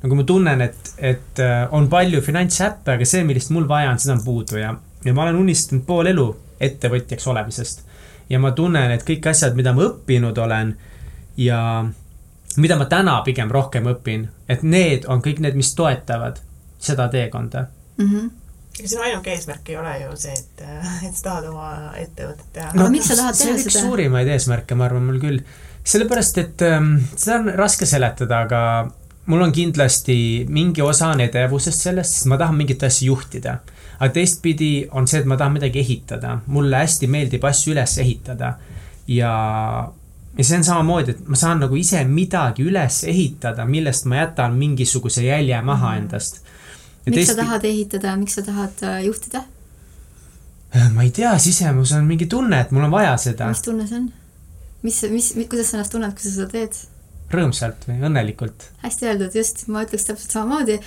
nagu ma tunnen, et, et äh, on palju finantsäppe, aga see, millist mul vaja on, seda on puudu ja, ja ma olen unistanud pool elu ettevõtjaks olemisest. ja ma tunnen, et kõik asjad, mida ma õppinud olen ja mida ma täna pigem rohkem õpin, et need on kõik need, mis toetavad seda teekonda
mm. -hmm ega sinu ainuke eesmärk ei ole ju see, et, et sa tahad oma ettevõtet teha.
no, aga miks sa tahad teha
seda? see on üks suurimaid eesmärke, ma arvan, mul küll sellepärast, et ähm, seda on raske seletada, aga mul on kindlasti mingi osa on edevusest sellest, sest ma tahan mingit asja juhtida. aga teistpidi on see, et ma tahan midagi ehitada, mulle hästi meeldib asju üles ehitada ja, ja see on samamoodi, et ma saan nagu ise midagi üles ehitada, millest ma jätan mingisuguse jälje maha mhm. endast.
miks teist... sa tahad ehitada, miks sa tahad äh, juhtida?
ma ei tea, sisemus on mingi tunne, et mul on vaja seda.
mis tunne see on? Mis, mis, mis, kuidas sa ennast tunned, kui sa seda teed?
rõõmsalt või õnnelikult.
hästi öeldud, just, ma ütleks täpselt samamoodi,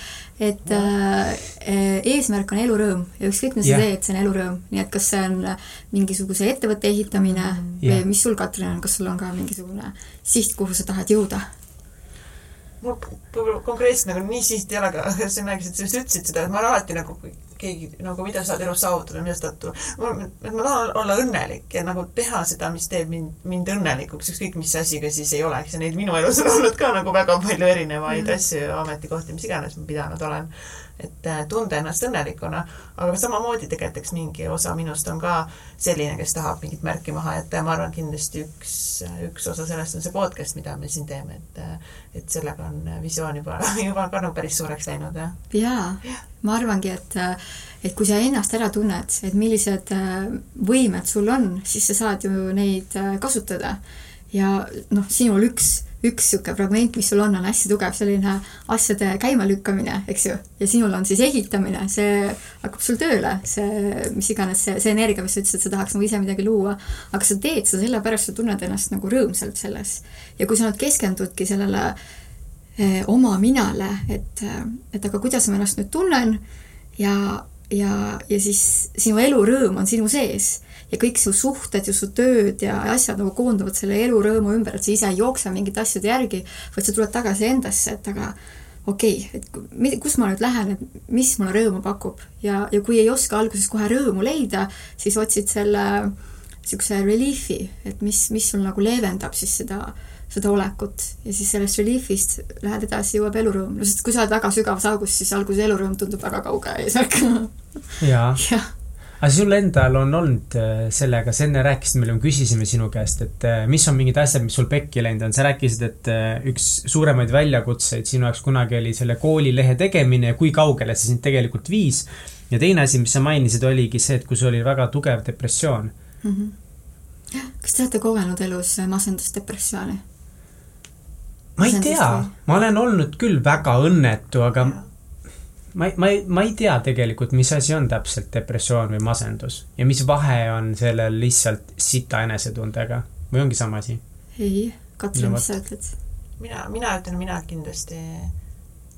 et äh, eesmärk on elurõõm ja ükskõik, mida sa yeah. teed, see on elurõõm, nii et kas see on mingisuguse ettevõtte ehitamine yeah. või mis sul, Katrin, on, kas sul on ka mingisugune siht, kuhu sa tahad jõuda?
Mul võib-olla konkreetselt nagu nii siht ei ole, aga sa rääkisid, just ütlesid seda, et ma olen alati nagu keegi nagu, mida sa tahad elus saavutada, mida sa tahad, et ma tahan olla õnnelik ja nagu teha seda, mis teeb mind, mind õnnelikuks, ükskõik mis asi ka siis ei oleks. Ja neid minu elus on olnud ka nagu väga palju erinevaid mm. asju, ametikohti, mis iganes ma pidanud olen et äh, tunda ennast õnnelikuna, aga samamoodi tegelikult eks mingi osa minust on ka selline, kes tahab mingit märki maha jätta ja ma arvan, kindlasti üks, üks osa sellest on see podcast, mida me siin teeme, et äh, et sellega on visioon juba, juba ka nagu päris suureks läinud, jah.
jaa ja., ma arvangi, et et kui sa ennast ära tunned, et millised äh, võimed sul on, siis sa saad ju neid kasutada. ja noh, sinul üks üks niisugune fragment, mis sul on, on hästi tugev selline asjade käimalükkamine, eks ju, ja sinul on siis ehitamine, see hakkab sul tööle, see, mis iganes see, see energia, mis sa ütlesid, et sa tahaks nagu ise midagi luua, aga sa teed seda sellepärast, sa tunned ennast nagu rõõmsalt selles. ja kui sa nüüd keskendudki sellele eh, oma minale, et, et aga kuidas ma ennast nüüd tunnen ja, ja, ja siis sinu elurõõm on sinu sees ja kõik su suhted ja su tööd ja asjad nagu koonduvad selle elurõõmu ümber, et sa ise ei jookse mingite asjade järgi, vaid sa tuled tagasi endasse, et aga okei okay,, et kus ma nüüd lähen, et mis mulle rõõmu pakub? Ja, ja kui ei oska alguses kohe rõõmu leida, siis otsid selle niisuguse relief'i, et mis, mis sul nagu leevendab siis seda, seda olekut. Ja siis sellest relief'ist lähed edasi, jõuab elurõõm, no sest kui sa oled väga sügavas augus, siis alguses elurõõm tundub väga kauge eesmärk.
jaa. Ja aga sul endal on olnud äh, sellega, sa enne rääkisid me küsisime sinu käest, et äh, mis on mingid asjad, mis sul pekki läinud on, sa rääkisid, et äh, üks suuremaid väljakutseid sinu jaoks kunagi oli selle koolilehe tegemine ja kui kaugele see sind tegelikult viis. ja teine asi, mis sa mainisid, oligi see, et kui sul oli väga tugev depressioon mm.
-hmm. kas te olete kogenud elus masendusdepressiooni?
ma ei tea, ma olen olnud küll väga õnnetu, aga ja ma ei, ma ei, ma ei tea tegelikult, mis asi on täpselt depressioon või masendus ja mis vahe on sellel lihtsalt sita enesetundega või ongi sama asi?
ei, Katrin, mis sa ütled?
mina, mina ütlen, mina kindlasti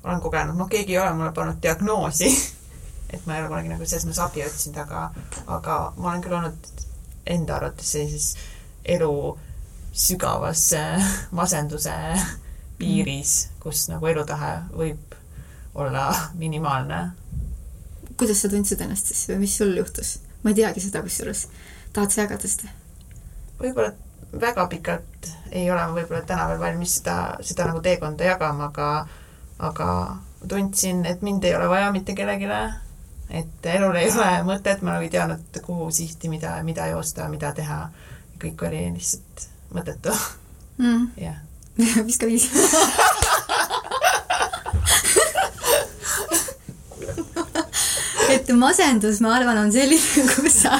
olen kogenud, noh, keegi ei ole mulle pannud diagnoosi et ma ei ole kunagi nagu selles mõttes abi otsinud, aga, aga ma olen küll olnud enda arvates sellises elu sügavas masenduse piiris, kus nagu elutahe võib olla minimaalne.
kuidas sa tundsid ennast siis või mis sul juhtus? ma ei teagi seda kusjuures. tahad sa jagada seda?
võib-olla väga pikalt ei ole ma võib-olla täna veel valmis seda, seda nagu teekonda jagama, aga aga tundsin, et mind ei ole vaja mitte kellelegi, et elul ei ole mõtet, ma nagu ei teadnud, kuhu sihti, mida, mida joosta, mida teha. kõik oli lihtsalt mõttetu
mm.. jah. viska viis et masendus, ma arvan, on selline, kus sa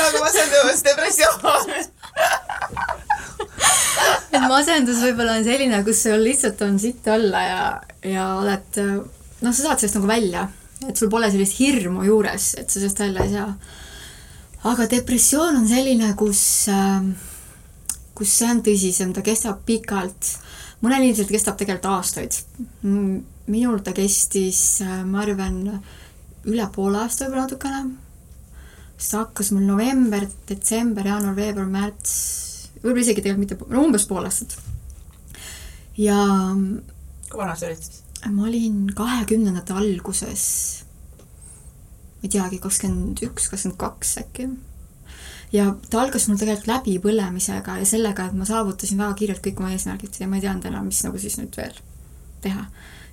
nagu masendus, depressioon
et masendus võib-olla on selline, kus sul lihtsalt on sitt olla ja, ja oled, noh, sa saad sellest nagu välja, et sul pole sellist hirmu juures, et sa sellest välja ei saa. aga depressioon on selline, kus, kus see on tõsisem, ta kestab pikalt. Mõnel inimesel kestab tegelikult aastaid minul ta kestis, äh, ma arvan, üle poole aasta võib-olla natukene. ta hakkas mul november, detsember, jaanuar, veebruar, märts, võib-olla isegi tegelikult mitte, no umbes pool aastat. ja
kui vana sa olid siis?
ma olin kahekümnendate alguses, ma ei teagi, kakskümmend üks, kakskümmend kaks äkki. Ja ta algas mul tegelikult läbipõlemisega ja sellega, et ma saavutasin väga kiirelt kõik oma eesmärgid ja ma ei teadnud enam, mis nagu siis nüüd veel teha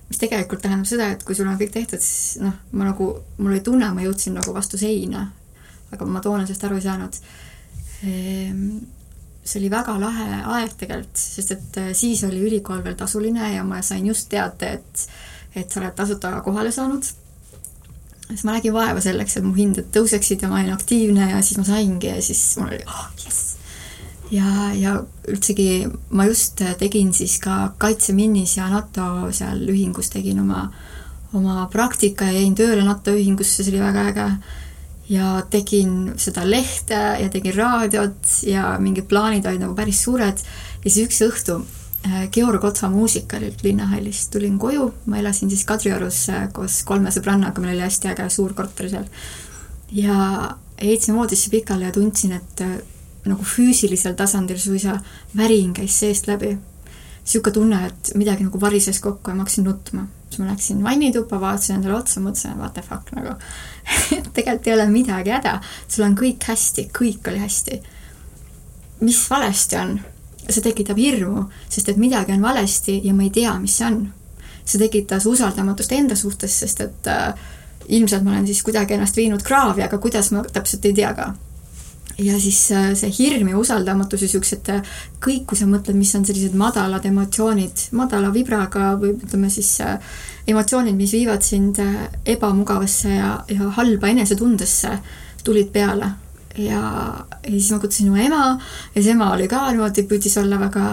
mis tegelikult tähendab seda, et kui sul on kõik tehtud, siis noh, ma nagu, mul oli tunne, ma jõudsin nagu vastu seina, aga ma toona sellest aru ei saanud. Ehm, see oli väga lahe aeg tegelikult, sest et äh, siis oli ülikool veel tasuline ja ma sain just teate, et, et sa oled tasuta kohale saanud. Siis ma nägin vaeva selleks, et mu hinded tõuseksid ja ma olin aktiivne ja siis ma saingi ja siis mul oli oh, jess ja, ja üldsegi ma just tegin siis ka Kaitseminis ja NATO seal ühingus tegin oma, oma praktika ja jäin tööle NATO ühingusse, see oli väga äge. ja tegin seda lehte ja tegin raadiot ja mingid plaanid olid nagu päris suured. ja siis üks õhtu Georg Otsa muusikalilt Linnahallist tulin koju, ma elasin siis Kadriorus äh, koos kolme sõbrannaga, meil oli hästi äge suur korter seal. ja heitsime voodisse pikali ja tundsin, et äh, nagu füüsilisel tasandil suisa värin käis seest läbi. niisugune tunne, et midagi nagu varises kokku ja ma hakkasin nutma. siis ma läksin vannituppa, vaatasin endale otsa, mõtlesin, et what the fuck nagu tegelikult ei ole midagi häda, sul on kõik hästi, kõik oli hästi. mis valesti on? See tekitab hirmu, sest et midagi on valesti ja ma ei tea, mis see on. see tekitas usaldamatust enda suhtes, sest et äh, ilmselt ma olen siis kuidagi ennast viinud kraavi, aga kuidas, ma täpselt ei tea ka ja siis äh, see hirm ja usaldamatus ja siuksed äh, kõik, kui sa mõtled, mis on sellised madalad emotsioonid, madala vibraga või ütleme siis äh, emotsioonid, mis viivad sind ebamugavasse ja, ja halba enesetundesse, tulid peale. Ja, ja siis ma kutsusin oma ema ja siis ema oli ka niimoodi, püüdis olla väga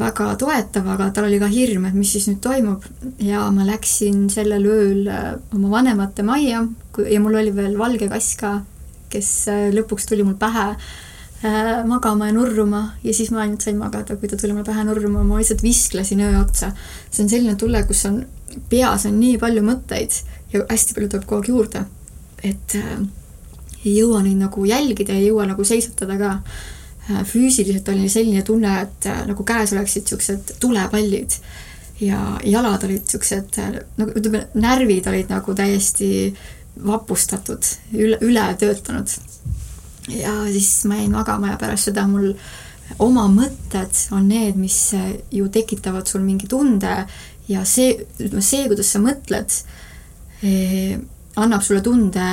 väga toetav, aga tal oli ka hirm, et mis siis nüüd toimub. Ja ma läksin sellel ööl oma vanemate majja ja mul oli veel valge kass ka kes äh, lõpuks tuli mul pähe äh, magama ja nurruma. Ja siis ma ainult sain magada, kui ta tuli mulle pähe nurruma, ma lihtsalt visklesin öö otsa. see on selline tunne, kus on, peas on nii palju mõtteid ja hästi palju tuleb kogu aeg juurde, et äh, ei jõua neid nagu jälgida, ei jõua nagu seisutada ka äh,. füüsiliselt oli selline tunne, et äh, nagu käes oleksid niisugused tulepallid ja jalad olid niisugused äh, nagu ütleme, närvid olid nagu täiesti vapustatud, üle, ületöötanud. ja siis ma jäin magama ja pärast seda mul oma mõtted on need, mis ju tekitavad sul mingi tunde ja see, ütleme see, kuidas sa mõtled eh,, annab sulle tunde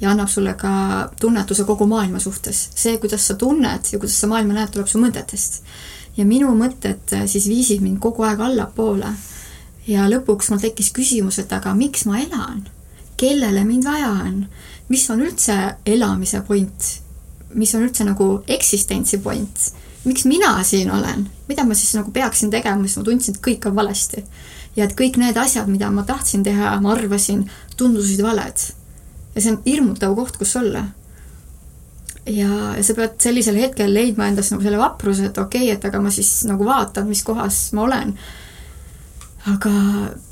ja annab sulle ka tunnetuse kogu maailma suhtes. see, kuidas sa tunned ja kuidas sa maailma näed, tuleb su mõtetest. ja minu mõtted siis viisid mind kogu aeg allapoole. ja lõpuks mul tekkis küsimus, et aga miks ma elan kellele mind vaja on, mis on üldse elamise point, mis on üldse nagu eksistentsi point, miks mina siin olen, mida ma siis nagu peaksin tegema, sest ma tundsin, et kõik on valesti. ja et kõik need asjad, mida ma tahtsin teha, ma arvasin, tundusid valed. Ja see on hirmutav koht, kus olla. Ja, ja sa pead sellisel hetkel leidma endas nagu selle vapruse, et okei okay,, et aga ma siis nagu vaatan, mis kohas ma olen. Aga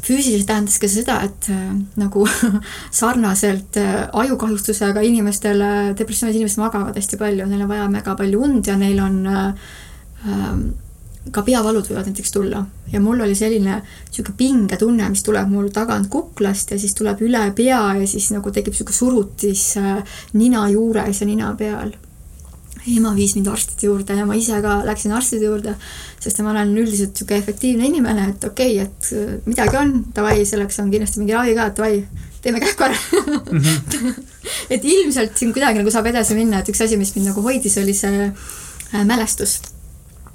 füüsiliselt tähendas ka seda, et äh, nagu sarnaselt äh, ajukahjustusega inimestele, depressioonis inimesed magavad hästi palju, neil on vaja väga palju und ja neil on äh, ähm, ka peavalud võivad näiteks tulla ja mul oli selline niisugune pingetunne, mis tuleb mul tagant kuklast ja siis tuleb üle pea ja siis nagu tekib niisugune surutis äh, nina juures ja nina peal ema viis mind arstide juurde ja ma ise ka läksin arstide juurde, sest ma olen üldiselt niisugune efektiivne inimene, et okei okay,, et äh, midagi on, davai, selleks on kindlasti mingi ravi ka, davai, teeme kähku ära mm. -hmm. et ilmselt siin kuidagi nagu saab edasi minna, et üks asi, mis mind nagu hoidis, oli see äh, mälestus.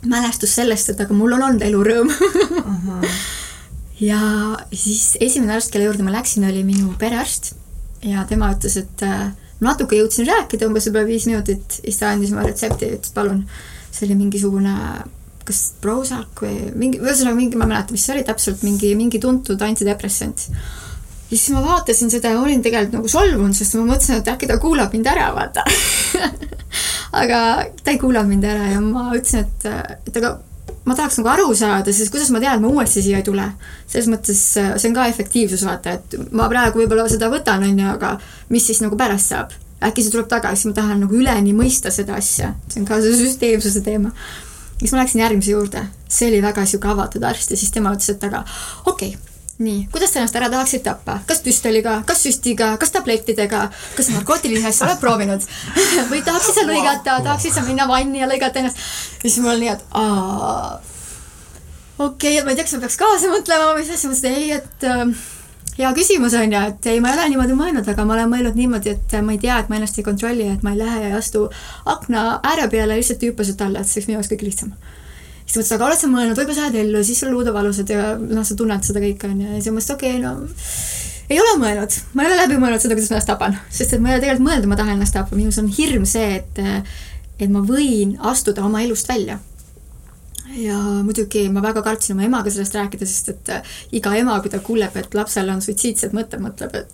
Mälestus sellest, et aga mul on olnud elurõõm uh. -huh. ja siis esimene arst, kelle juurde ma läksin, oli minu perearst ja tema ütles, et äh, natuke jõudsin rääkida, umbes võib-olla viis minutit, siis ta andis mulle retsepti ja ütles, palun. see oli mingisugune, kas Prozac või mingi, ühesõnaga mingi, ma ei mäleta, mis see oli täpselt, mingi, mingi tuntud antidepressant. ja siis ma vaatasin seda ja olin tegelikult nagu solvunud, sest ma mõtlesin, et äkki ta kuulab mind ära, vaata aga ta ei kuulanud mind ära ja ma ütlesin, et, et aga ma tahaks nagu aru saada, sest kuidas ma tean, et ma uuesti siia ei tule. selles mõttes see on ka efektiivsus, vaata, et ma praegu võib-olla seda võtan, on ju, aga mis siis nagu pärast saab? äkki see tuleb tagasi, ma tahan nagu üleni mõista seda asja, see on ka see süsteemsuse teema. siis ma läksin järgmise juurde, see oli väga sihuke avatud arst ja siis tema ütles, et aga okei okay, nii, kuidas sa ennast ära tahaksid tappa, kas püstoliga, kas süstiga, kas tablettidega, kas narkootilisi asju oled proovinud? Või tahaksid sa lõigata, tahaksid sa minna vanni ja lõigata ennast? ja siis mul oli nii, et aa, okei okay,, et ma ei tea, kas ma peaks kaasa mõtlema või mis asja, ma ütlesin ei, et äh, hea küsimus on ju, et ei, ma ei ole niimoodi mõelnud, aga ma olen mõelnud niimoodi, et ma ei tea, et ma ennast ei kontrolli, et ma ei lähe ja ei astu akna ääre peale lihtsalt hüppasid alla, et see oleks minu jaoks kõige lihtsam siis mõtlesin, aga oled sa mõelnud, võib-olla sa jääd ellu, siis sul luud on valusad ja noh, sa tunned seda kõike onju ja siis mõtlesin, okei okay,, no ei ole mõelnud, ma ei ole läbi mõelnud seda, kuidas ma ennast tapan, sest et ma ei ole tegelikult mõelnud, ma tahan ennast tappa, minus on hirm see, et et ma võin astuda oma elust välja. ja muidugi ma väga kartsin oma emaga sellest rääkida, sest et iga ema, kui ta kuuleb, et lapsel on suitsiidsed mõtted, mõtleb, et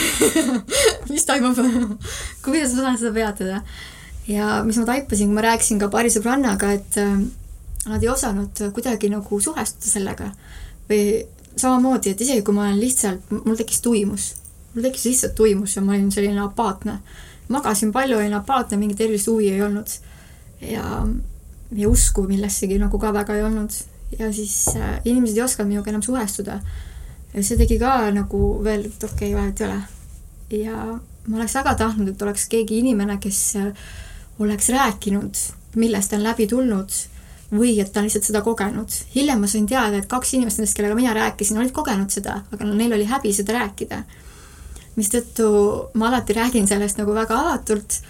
mis toimub? Kuidas ma saan seda peatada ja mis ma taipasin, kui ma rääkisin ka paari sõbrannaga, et äh, nad ei osanud kuidagi nagu suhestuda sellega. või samamoodi, et isegi kui ma olen lihtsalt, mul tekkis tuimus, mul tekkis lihtsalt tuimus ja ma olin selline apaatne. magasin palju, olin apaatne, mingit erilist huvi ei olnud. ja, ja usku millessegi nagu ka väga ei olnud. ja siis äh, inimesed ei osanud minuga enam suhestuda. ja see tegi ka nagu veel, et okei okay,, vahet ei ole. ja ma oleks väga tahtnud, et oleks keegi inimene, kes äh, oleks rääkinud, millest ta on läbi tulnud või et ta on lihtsalt seda kogenud. hiljem ma sain teada, et kaks inimest nendest, kellega mina rääkisin, olid kogenud seda, aga neil oli häbi seda rääkida. mistõttu ma alati räägin sellest nagu väga avatult,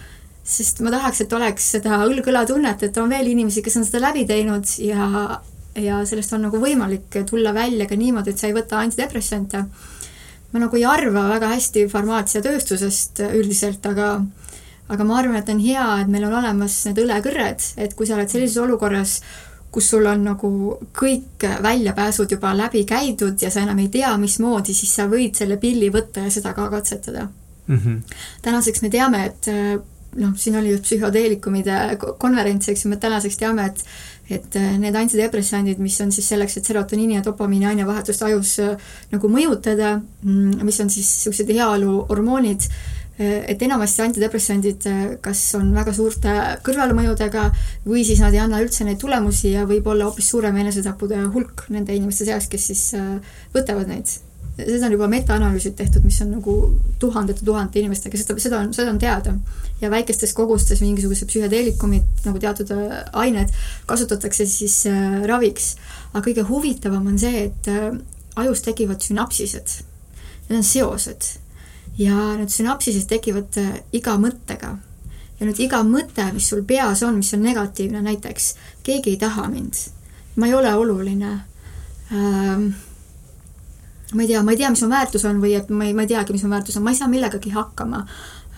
sest ma tahaks, et oleks seda õlg-õla tunnet, et on veel inimesi, kes on seda läbi teinud ja, ja sellest on nagu võimalik tulla välja ka niimoodi, et sa ei võta antidepressante. ma nagu ei arva väga hästi farmaatsiatööstusest üldiselt, aga aga ma arvan, et on hea, et meil on olemas need õlekõrred, et kui sa oled sellises olukorras, kus sul on nagu kõik väljapääsud juba läbi käidud ja sa enam ei tea, mismoodi, siis sa võid selle pilli võtta ja seda ka katsetada mm. -hmm. tänaseks me teame, et noh, siin oli just psühhoteelikumide konverents, eks ju, me tänaseks teame, et et need antidepressandid, mis on siis selleks, et serotoniini ja dopamiini ainevahetust ajus nagu mõjutada, mm, mis on siis niisugused heaolu hormoonid, et enamasti antidepressandid kas on väga suurte kõrvalmõjudega või siis nad ei anna üldse neid tulemusi ja võib olla hoopis suurem enesetappude hulk nende inimeste seas, kes siis äh, võtavad neid. seda on juba metaanalüüsid tehtud, mis on nagu tuhandete, tuhandete inimestega, seda, seda on, seda on teada. ja väikestes kogustes mingisugused psühhedeelikumid nagu teatud äh, ained kasutatakse siis äh, raviks. aga kõige huvitavam on see, et ajus tekivad sünapsised. Need on seosed ja need sünapsised tekivad äh, iga mõttega. ja nüüd iga mõte, mis sul peas on, mis on negatiivne, näiteks keegi ei taha mind, ma ei ole oluline. Ähm,, ma ei tea, ma ei tea, mis mu väärtus on või et ma ei, ma ei teagi, mis mu väärtus on, ma ei saa millegagi hakkama.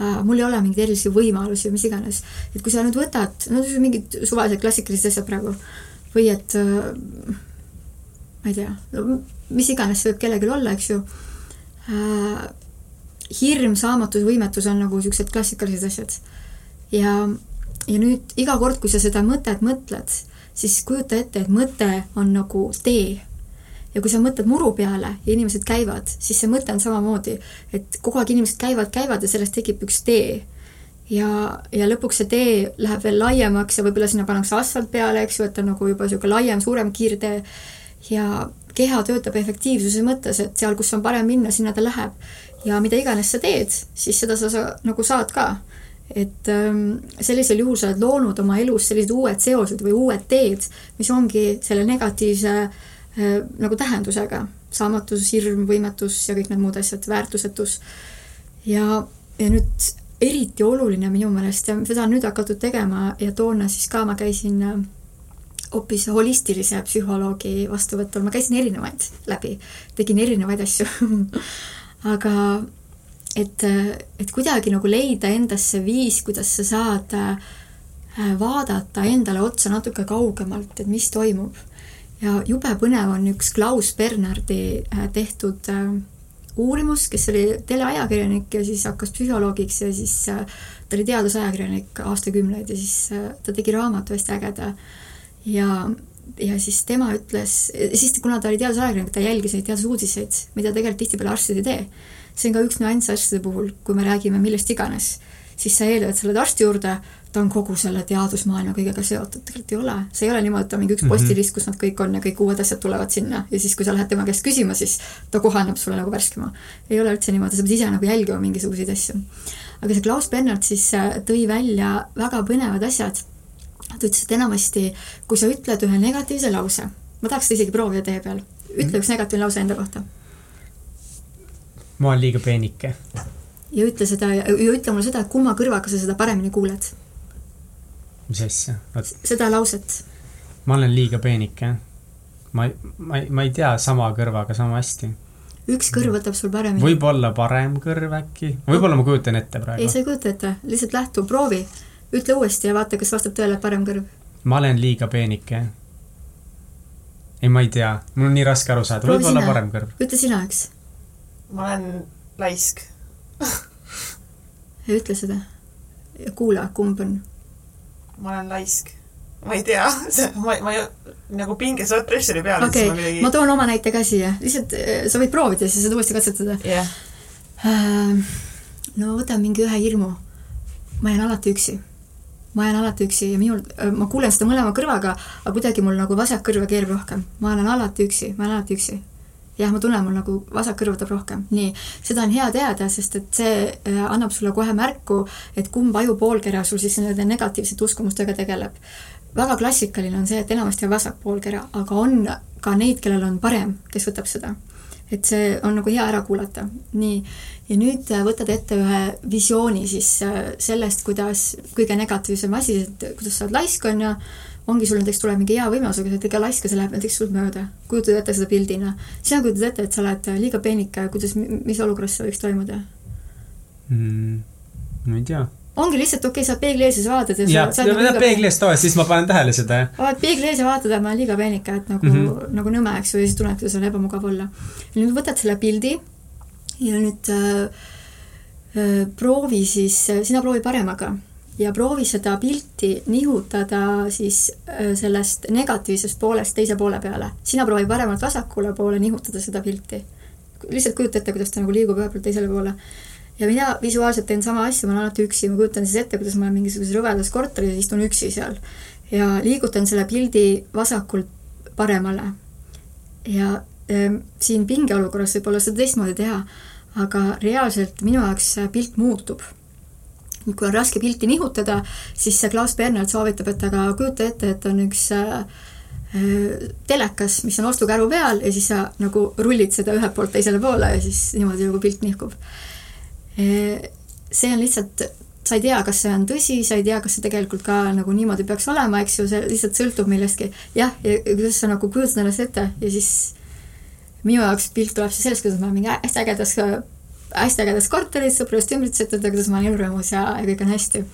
Äh,, mul ei ole mingeid erilisi võimalusi või mis iganes. et kui sa nüüd võtad, no mingid suvalised klassikalised asjad praegu, või et äh, ma ei tea no,, mis iganes see võib kellelgi olla, eks ju hirm, saamatus, võimetus on nagu niisugused klassikalised asjad. ja, ja nüüd iga kord, kui sa seda mõtet mõtled, siis kujuta ette, et mõte on nagu tee. ja kui sa mõtled muru peale ja inimesed käivad, siis see mõte on samamoodi, et kogu aeg inimesed käivad, käivad ja sellest tekib üks tee ja, ja lõpuks see tee läheb veel laiemaks ja võib-olla sinna pannakse asfalt peale, eks ju, et on nagu juba niisugune laiem, suurem kiirtee ja keha töötab efektiivsuse mõttes, et seal, kus on parem minna, sinna ta läheb ja mida iganes sa teed, siis seda sa, sa nagu saad ka. et ähm, sellisel juhul sa oled loonud oma elus sellised uued seosed või uued teed, mis ongi selle negatiivse äh, nagu tähendusega. saamatus, hirm, võimetus ja kõik need muud asjad, väärtusetus. ja, ja nüüd eriti oluline minu meelest ja seda on nüüd hakatud tegema ja toona siis ka ma käisin äh, hoopis holistilise psühholoogi vastuvõtul, ma käisin erinevaid läbi, tegin erinevaid asju aga et, et kuidagi nagu leida endasse viis, kuidas sa saad äh, vaadata endale otsa natuke kaugemalt, et mis toimub. ja jube põnev on üks Klaus Bernardi äh, tehtud äh, uurimus, kes oli teleajakirjanik ja siis hakkas psühholoogiks ja siis ta oli teadusajakirjanik aastakümneid ja siis ta tegi raamatu hästi ägeda. ja, ja siis tema ütles, siis kuna ta oli teadusajakirjanik, ta jälgis neid teadusuudiseid, mida tegelikult tihtipeale arstid ei tee. see on ka üks nüanss arstide puhul, kui me räägime millest iganes, siis sa eeldad, sa lähed arsti juurde, ta on kogu selle teadusmaailma kõigega seotud, tegelikult ei ole. see ei ole niimoodi, et on mingi üks -hmm. postilist, kus nad kõik on ja kõik uued asjad tulevad sinna ja siis, kui sa lähed tema käest küsima, siis ta kohe annab sulle nagu värskema. ei ole üldse niimoodi, sa pead ise nagu jälgima mingisuguseid asju. aga see Klaus Bernard siis äh, tõi välja väga põnevad asjad ta ütles, et enamasti, kui sa ütled ühe negatiivse lause, ma tahaks seda isegi proovida teie peal, ütle üks negatiivne lause enda kohta.
ma olen liiga peenike.
ja ütle seda ja, ütle mulle seda, kumma kõrvaga sa seda paremini kuuled.
mis asja?
seda lauset.
ma olen liiga peenike. ma, ma, ma ei tea sama kõrvaga sama hästi
üks kõrv võtab sul paremini.
võib-olla parem kõrv äkki, võib-olla ma kujutan ette praegu.
ei, sa ei kujuta ette, lihtsalt lähtu, proovi ütle uuesti ja vaata, kas vastab tõele parem kõrv.
ma olen liiga peenike. ei, ma ei tea, mul on nii raske aru saada, võib-olla parem kõrv.
ütle sina, eks.
ma olen laisk
ütle seda. ja kuula, kumb on?
ma olen laisk. ma ei tea, ma, ma ei, nagu pinge, sa oled pressuri peal.
okei okay., midagi... ma toon oma näite ka siia, lihtsalt eh, sa võid proovida, siis saad uuesti katsetada.
jah
yeah.. no võta mingi ühe hirmu. ma jään alati üksi ma jään alati üksi ja minul, ma kuulen seda mõlema kõrvaga, aga kuidagi mul nagu vasak kõrv keerab rohkem. ma olen alati üksi, ma olen alati üksi. jah, ma tunnen, mul nagu vasak kõrv võtab rohkem. nii, seda on hea teada, sest et see äh, annab sulle kohe märku, et kumb ajupoolkera sul siis nende negatiivsete uskumustega tegeleb. väga klassikaline on see, et enamasti on vasak poolkera, aga on ka neid, kellel on parem, kes võtab seda et see on nagu hea ära kuulata. nii, ja nüüd äh, võtad ette ühe visiooni siis äh, sellest, kuidas kõige negatiivsem asi, et kuidas sa oled laisk, on ju, ongi sul näiteks tuleb mingi hea võimalus, aga sa oled kõige laisk ja see läheb näiteks sult mööda. kujutad ette seda pildina. sina kujutad ette, et sa oled liiga peenike, kuidas, mis olukorras see võiks toimuda
mm,? ma ei tea
ongi lihtsalt okei okay,, sa peegli ees ja sa vaatad ja
sa, sa oled nagu peegli ees toes, siis ma panen tähele seda, jah.
oled peegli ees ja vaatad, et ma olen liiga peenike, et nagu mm, -hmm. nagu nõme, eks ju, ja siis tunned, kuidas on ebamugav olla. nüüd võtad selle pildi ja nüüd äh, äh, proovi siis, sina proovi paremaga ja proovi seda pilti nihutada siis äh, sellest negatiivsest poolest teise poole peale. sina proovi paremalt vasakule poole nihutada seda pilti. lihtsalt kujuta ette, kuidas ta nagu liigub ühelt poolt teisele poole ja mina visuaalselt teen sama asja, ma olen alati üksi, ma kujutan siis ette, kuidas ma olen mingisuguses rõvedas korteris, istun üksi seal ja liigutan selle pildi vasakult paremale. ja äh, siin pingeolukorras võib olla seda teistmoodi teha, aga reaalselt minu jaoks pilt muutub. kui on raske pilti nihutada, siis Klaus Bernhard soovitab, et aga kujuta ette, et on üks äh, telekas, mis on ostukäru peal ja siis sa nagu rullid seda ühelt poolt teisele poole ja siis niimoodi nagu pilt nihkub see on lihtsalt, sa ei tea, kas see on tõsi, sa ei tea, kas see tegelikult ka nagu niimoodi peaks olema, eks ju, see lihtsalt sõltub millestki. jah, ja kuidas sa nagu kujutad ennast ette ja siis minu jaoks pilt tuleb siis sellest, kuidas ma olen mingi hästi ägedas, hästi ägedas korteris, sõpradest ümbritsetud ja kuidas ma olen elurõõmus ja, ja kõik on hästi.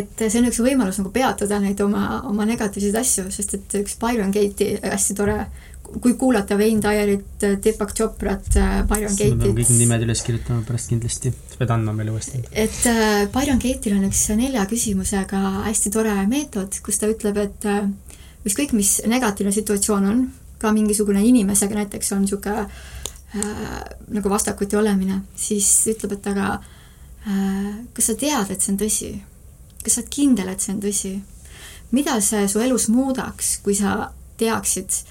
et see on üks võimalus nagu peatada neid oma, oma negatiivseid asju, sest et üks Byron Gate'i hästi tore kui kuulata Wayne Dyerit, Deepak Choprat, äh, Byron Gate'it. ma
pean kõik nimed üles kirjutama pärast kindlasti, sa pead andma meile uuesti.
et äh, Byron Gate'il on üks nelja küsimusega hästi tore meetod, kus ta ütleb, et äh, ükskõik, mis negatiivne situatsioon on, ka mingisugune inimesega näiteks on niisugune äh, nagu vastakuti olemine, siis ütleb, et aga äh, kas sa tead, et see on tõsi? kas sa oled kindel, et see on tõsi? mida see su elus muudaks, kui sa teaksid,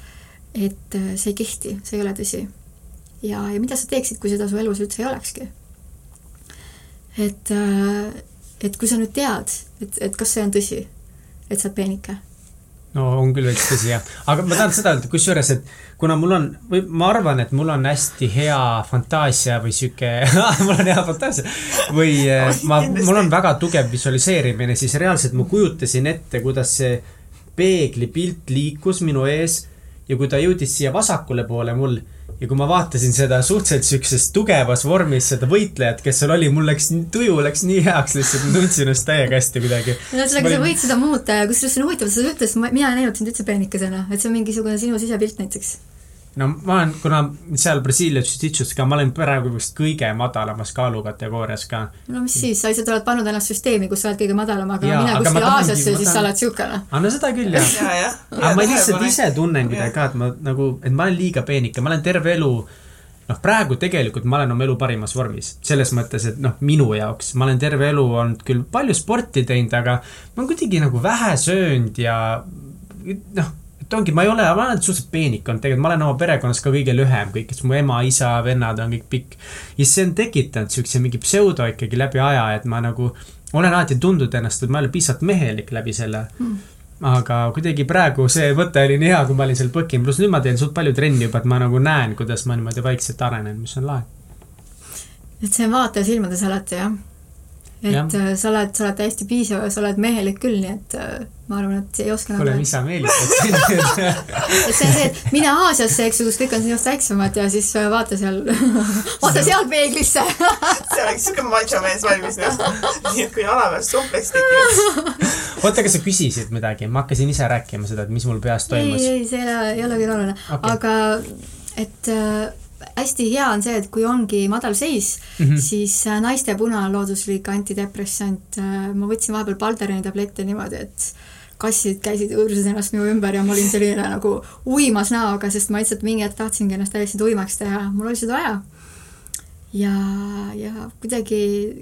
et äh, see ei kehti, see ei ole tõsi. ja, ja mida sa teeksid, kui seda su elus üldse ei olekski? et, äh, et kui sa nüüd tead, et, et kas see on tõsi, et sa oled peenike
no on küll veits tõsi jah, aga ma tahan seda öelda, kusjuures, et kuna mul on, või ma arvan, et mul on hästi hea fantaasia või sihuke mul on hea fantaasia või oh, ma, mul on väga tugev visualiseerimine, siis reaalselt ma kujutasin ette, kuidas see peeglipilt liikus minu ees ja kui ta jõudis siia vasakule poole mul ja kui ma vaatasin seda suhteliselt siukses tugevas vormis, seda võitlejat, kes seal oli, mul läks, tuju läks nii heaks lihtsalt, ma tundsin ennast täiega hästi kuidagi.
ühesõnaga, sa võid seda muuta ja kusjuures see on huvitav, sa ütlesid, mina ei näinud sind üldse peenikesena, et see on mingisugune sinu sisepilt näiteks
no ma olen, kuna seal Brasiilias Jiu-Jitsus ka, ma olen praegu vist kõige madalamas kaalukategoorias ka.
no mis siis, sa lihtsalt oled pannud ennast süsteemi, kus sa oled kõige madalam, aga ja, mine kuskile Aasiasse, siis sa oled siukene.
aa, no seda küll jah ja, ja. aga ma lihtsalt ise tunnen kuidagi ka, et ma nagu, et ma olen liiga peenike, ma olen terve elu noh, praegu tegelikult ma olen oma elu parimas vormis, selles mõttes, et noh, minu jaoks, ma olen terve elu olnud küll palju sporti teinud, aga ma olen kuidagi nagu vähe söönud ja noh et ongi, ma ei ole, ma olen suhteliselt peenik olnud, tegelikult ma olen oma perekonnas ka kõige lühem, kõik, kes mu ema, isa, vennad on kõik pikk. ja see on tekitanud siukse mingi pseudo ikkagi läbi aja, et ma nagu olen alati tundnud ennast, et ma ei ole piisavalt mehelik läbi selle mm. aga kuidagi praegu see mõte oli nii hea, kui ma olin seal Põkin, pluss nüüd ma teen suht palju trenni juba, et ma nagu näen, kuidas ma niimoodi vaikselt arenen, mis on lahe.
et see on vaataja silmades alati, jah et ja. Äh, sa oled, sa oled täiesti piisav ja sa oled mehelik küll, nii et äh, ma arvan, et ei oska
kuule, mis sa meelitad
et see on see, et mine Aasiasse, eks ju, kus kõik on sinust väiksemad ja siis äh, vaata seal vaata seal peeglisse
see oleks siuke macho mees valmis, noh. nii et kui jalaväes supleks tekib.
oota, kas sa küsisid midagi? ma hakkasin ise rääkima seda, et mis mul peas toimus.
ei, ei, see ei ole, ei ole küll oluline okay., aga et hästi hea on see, et kui ongi madal seis mm, -hmm. siis äh, naiste punalooduslik antidepressant, äh, ma võtsin vahepeal Balderani tablette niimoodi, et kassid käisid õõrsus ennast minu ümber ja ma olin selline nagu uimas näoga, sest ma lihtsalt mingi hetk tahtsingi ennast täiesti tuimaks teha, mul oli seda vaja. ja, ja kuidagi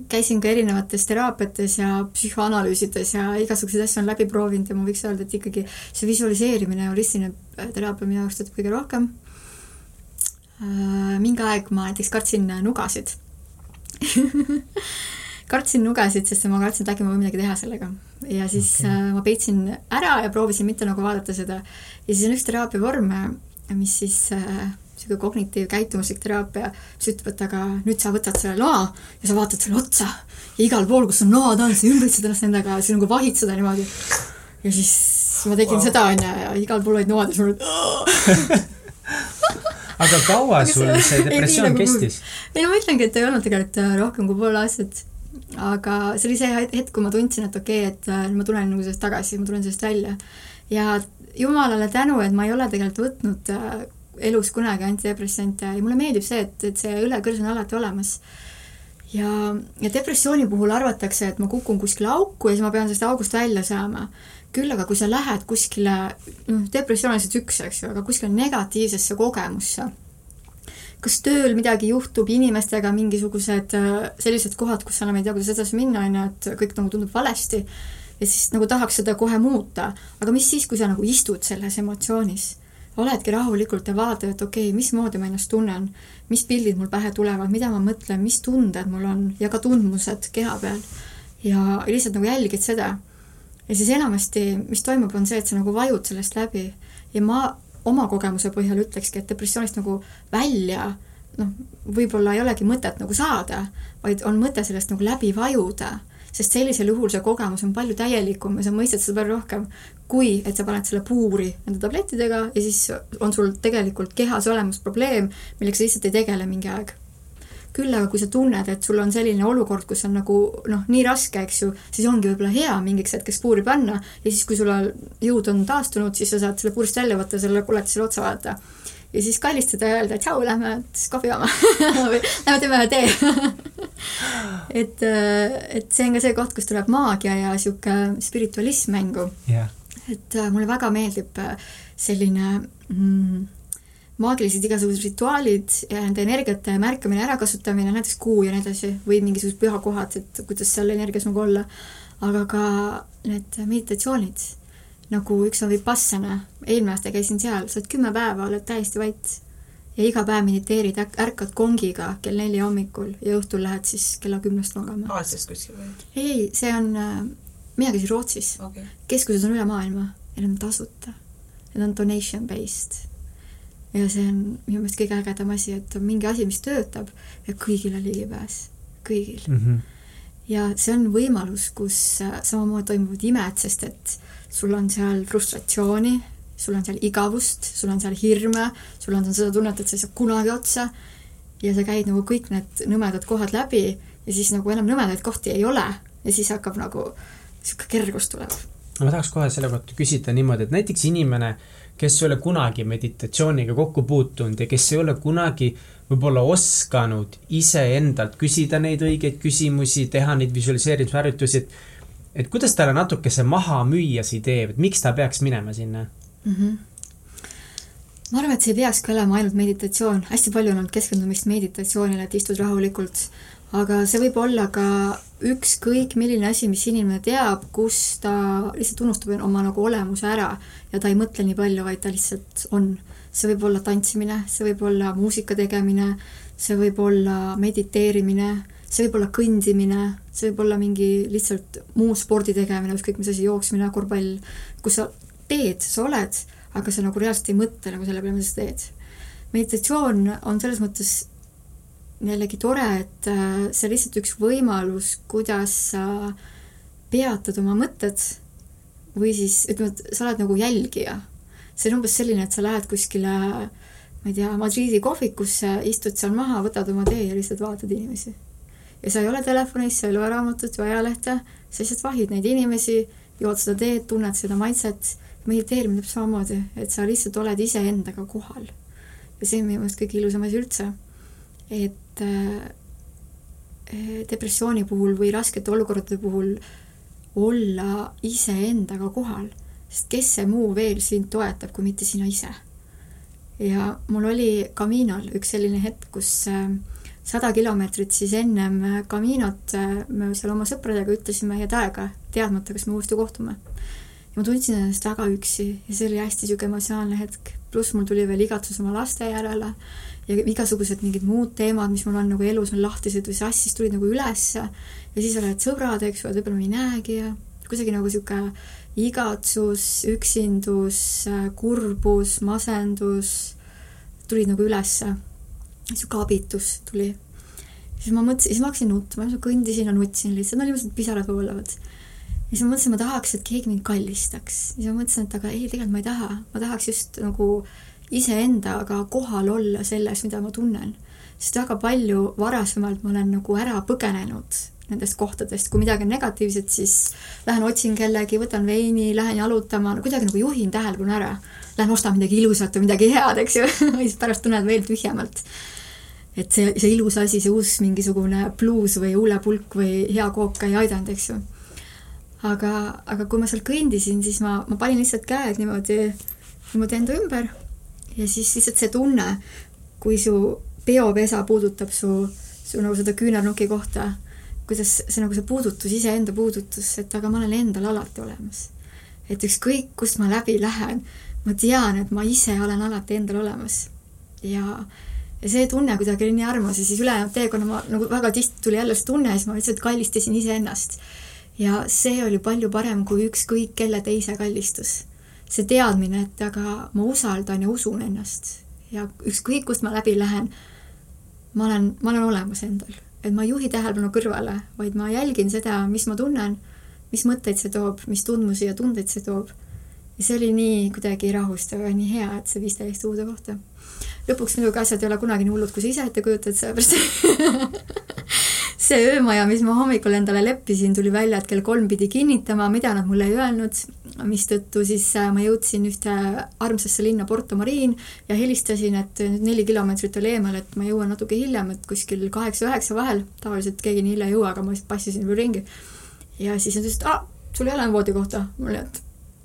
käisin ka erinevates teraapiates ja psühhoanalüüsides ja igasuguseid asju olen läbi proovinud ja ma võiks öelda, et ikkagi see visualiseerimine, holistiline teraapia minu jaoks töötab kõige rohkem. Mingi aeg ma näiteks kartsin nugasid kartsin nugasid, sest ma kartsin, et äkki ma võin midagi teha sellega. ja siis okay. äh, ma peitsin ära ja proovisin mitte nagu vaadata seda. ja siis on üks teraapiavorm, mis siis äh, niisugune kognitiivkäitumuslik teraapia, mis ütleb, et aga nüüd sa võtad selle loa ja sa vaatad selle otsa ja igal pool, kus on load on, sa ümbritsed ennast nendega sa nagu vahid seda niimoodi. ja siis ma tegin wow. seda, onju, ja igal pool olid noad ja siis ma olin
aga kaua aga sul see depressioon nagu, kestis?
ei ma ütlengi, et ei olnud tegelikult äh, rohkem kui pool aastat. aga see oli see hetk, kui ma tundsin, et okei okay,, et äh, ma tulen nagu sellest tagasi, ma tulen sellest välja. ja jumalale tänu, et ma ei ole tegelikult võtnud äh, elus kunagi antidepressante ja mulle meeldib see, et, et see õlekõrs on alati olemas. ja, ja depressiooni puhul arvatakse, et ma kukun kuskile auku ja siis ma pean sellest august välja saama küll aga kui sa lähed kuskile, noh, depressioon on lihtsalt üks, eks ju, aga kuskile negatiivsesse kogemusse, kas tööl midagi juhtub, inimestega mingisugused äh, sellised kohad, kus sa enam ei tea, kuidas edasi minna, on ju, et kõik nagu tundub valesti, ja siis nagu tahaks seda kohe muuta. aga mis siis, kui sa nagu istud selles emotsioonis? oledki rahulikult ja vaatad, et okei okay,, mismoodi ma ennast tunnen, mis pildid mul pähe tulevad, mida ma mõtlen, mis tunded mul on ja ka tundmused keha peal. ja lihtsalt nagu jälgid seda ja siis enamasti, mis toimub, on see, et sa nagu vajud sellest läbi. Ja ma oma kogemuse põhjal ütlekski, et depressioonist nagu välja noh, võib-olla ei olegi mõtet nagu saada, vaid on mõte sellest nagu läbi vajuda, sest sellisel juhul see kogemus on palju täielikum ja sa mõistad seda palju rohkem, kui et sa paned selle puuri nende tablettidega ja siis on sul tegelikult kehas olemas probleem, millega sa lihtsalt ei tegele mingi aeg küll aga kui sa tunned, et sul on selline olukord, kus on nagu noh, nii raske, eks ju, siis ongi võib-olla hea mingiks hetkeks puuri panna ja siis, kui sul jõud on taastunud, siis sa saad selle puurist välja võtta, selle kuletisele otsa vaadata. ja siis kallistada ja öelda, et tšau, lähme siis kohvi jooma. Või lähme teeme ühe tee. Et, et see on ka see koht, kus tuleb maagia ja sihuke spiritualism mängu.
Yeah..
et äh, mulle väga meeldib äh, selline mm, maagilised igasugused rituaalid ja nende energiate märkamine, ärakasutamine, näiteks kuu ja nii edasi, või mingisugused pühakohad, et kuidas seal energias nagu olla, aga ka need meditatsioonid, nagu üks on Vipassana, eelmine aasta käisin seal, sa oled kümme päeva, oled täiesti vait ja iga päev mediteerid, ärkad kongiga kell neli hommikul ja õhtul lähed siis kella kümnest magama.
Aasias kuskil või?
ei, ei, see on, äh, mina käisin Rootsis okay.. keskused on üle maailma ja need on tasuta. Need on donation based ja see on minu meelest kõige ägedam asi, et on mingi asi, mis töötab ja kõigil on ligipääs, kõigil mm. -hmm. ja see on võimalus, kus äh, samamoodi toimuvad imed, sest et sul on seal frustratsiooni, sul on seal igavust, sul on seal hirme, sul on seda tunnet, et sa ei saa kunagi otsa ja sa käid nagu kõik need nõmedad kohad läbi ja siis nagu enam nõmedaid kohti ei ole ja siis hakkab nagu niisugune kergus tuleb.
ma tahaks kohe selle kohta küsida niimoodi, et näiteks inimene äh, kes ei ole kunagi meditatsiooniga kokku puutunud ja kes ei ole kunagi võib-olla osanud iseendalt küsida neid õigeid küsimusi, teha neid visualiseerimisharjutusi, et et kuidas talle natuke see maha müüa see idee, et miks ta peaks minema sinna? Mm? -hmm
ma arvan, et see ei peakski olema ainult meditatsioon, hästi palju on olnud keskendumist meditatsioonile, et istud rahulikult, aga see võib olla ka ükskõik milline asi, mis inimene teab, kus ta lihtsalt unustab oma nagu olemuse ära ja ta ei mõtle nii palju, vaid ta lihtsalt on. see võib olla tantsimine, see võib olla muusika tegemine, see võib olla mediteerimine, see võib olla kõndimine, see võib olla mingi lihtsalt muu spordi tegemine, ükskõik mis asi, jooksmine, korvpall, kus sa teed, sa oled, aga sa nagu reaalselt ei mõtle nagu selle peale, mida sa teed. meditatsioon on selles mõttes jällegi tore, et äh, see on lihtsalt üks võimalus, kuidas sa peatad oma mõtted või siis ütleme, et sa oled nagu jälgija. see on umbes selline, et sa lähed kuskile, ma ei tea, Madriidi kohvikusse, istud seal maha, võtad oma tee ja lihtsalt vaatad inimesi. ja sa ei ole telefonis, sa ei loe raamatut või ajalehte, sa lihtsalt vahid neid inimesi, jood seda teed, tunned seda maitset, mediteerimine täpselt samamoodi, et sa lihtsalt oled iseendaga kohal. ja see on minu meelest kõige ilusam asi üldse et äh, depressiooni puhul või raskete olukordade puhul olla iseendaga kohal, sest kes see muu veel sind toetab, kui mitte sina ise. ja mul oli Caminol üks selline hetk, kus äh, sada kilomeetrit siis ennem Caminot me seal oma sõpradega ütlesime head aega, teadmata, kas me uuesti kohtume. ja ma tundsin ennast väga üksi ja see oli hästi niisugune emotsionaalne hetk, pluss mul tuli veel igatsus oma laste järele ja igasugused mingid muud teemad, mis mul on nagu elus on lahtised või sassis, tulid nagu ülesse ja siis oled sõbrad, eks ju, et võib-olla me ei näegi ja kuidagi nagu niisugune igatsus, üksindus, kurbus, masendus tulid nagu ülesse niisugune abitus tuli. siis ma mõtlesin, siis ma hakkasin nutma, ma kõndisin ja nutsin lihtsalt, no niimoodi pisarad voolavad. ja siis ma mõtlesin, ma tahaks, et keegi mind kallistaks. ja siis ma mõtlesin, et aga ei, tegelikult ma ei taha, ma tahaks just nagu iseendaga kohal olla selles, mida ma tunnen. sest väga palju varasemalt ma olen nagu ära põgenenud nendest kohtadest, kui midagi on negatiivset, siis lähen otsin kellegi, võtan veini, lähen jalutama, no kuidagi nagu juhin tähelepanu ära. Lähen ostan midagi ilusat või midagi head, eks ju, ja siis pärast tunned veel tühjemalt et see, see ilus asi, see uus mingisugune bluus või huulepulk või hea kook ei aidanud, eks ju. aga, aga kui ma seal kõndisin, siis ma, ma panin lihtsalt käed niimoodi, niimoodi enda ümber ja siis lihtsalt see tunne, kui su peopesa puudutab su, su nagu seda küünarnuki kohta, kuidas see nagu see puudutus, iseenda puudutus, et aga ma olen endal alati olemas. et ükskõik, kust ma läbi lähen, ma tean, et ma ise olen alati endal olemas. ja ja see tunne kuidagi oli nii armas ja siis ülejäänud teekonna ma nagu väga tihti tuli jälle see tunne ja siis ma lihtsalt kallistasin iseennast. ja see oli palju parem kui ükskõik kelle teise kallistus. See teadmine, et aga ma usaldan ja usun ennast. Ja ükskõik kust ma läbi lähen, ma olen, ma olen olemas endal, et ma ei juhi tähelepanu kõrvale, vaid ma jälgin seda, mis ma tunnen, mis mõtteid see toob, mis tundmusi ja tundeid see toob. ja see oli nii kuidagi rahustav ja nii hea, et see viis täiesti uude kohta. Lõpuks muidugi asjad ei ole kunagi nii hullud, kui sa ise ette kujutad, sellepärast see öömaja, mis ma hommikul endale leppisin, tuli välja, et kell kolm pidi kinnitama, mida nad mulle ei öelnud, mistõttu siis äh, ma jõudsin ühte armsasse linna Porto Marin ja helistasin, et nüüd neli kilomeetrit oli eemal, et ma jõuan natuke hiljem, et kuskil kaheksa-üheksa vahel, tavaliselt keegi nii hilja ei jõua, aga ma lihtsalt passisin veel ringi. ja siis nad ütlesid, aa, sul ei ole voodikohta. mul oli, et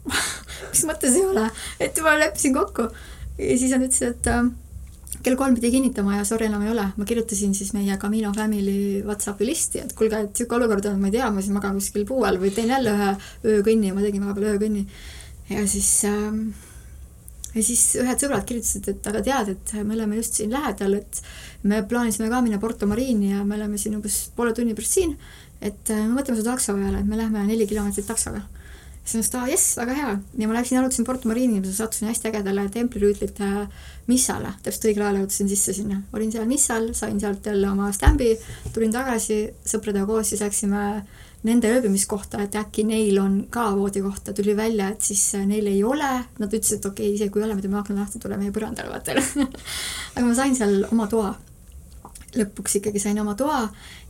mis mõttes ei ole, et ma leppisin kokku. ja siis nad ütlesid, et äh, kell kolm pidi kinnitama ja sorry, enam ei ole. ma kirjutasin siis meie Camino Family Whatsappi listi, et kuulge, et niisugune olukord on, ma ei tea, ma siis magan kuskil puu all või teen jälle ühe öökõnni, ma tegin vahepeal öökõnni. ja siis äh, ja siis ühed sõbrad kirjutasid, et aga tead, et me oleme just siin lähedal, et me plaanisime ka minna Porto Marini ja me oleme siin umbes poole tunni pärast siin, et äh, me mõtleme su takso peale, et me lähme neli kilomeetrit taksoga siis mõtlesin, et aa jess, väga hea. ja ma läksin, jalutasin Porto Marini, ma sattusin hästi ägedale templirüütlite missale, täpselt õigel ajal jõudsin sisse sinna. olin seal missal, sain sealt jälle oma stambi, tulin tagasi sõpradega koos, siis läksime nende ööbimiskohta, et äkki neil on ka voodikohta, tuli välja, et siis neil ei ole, nad ütlesid, et okei okay,, isegi kui ei ole, me teeme akna lahti, tule meie põrandale, vaata aga ma sain seal oma toa. lõpuks ikkagi sain oma toa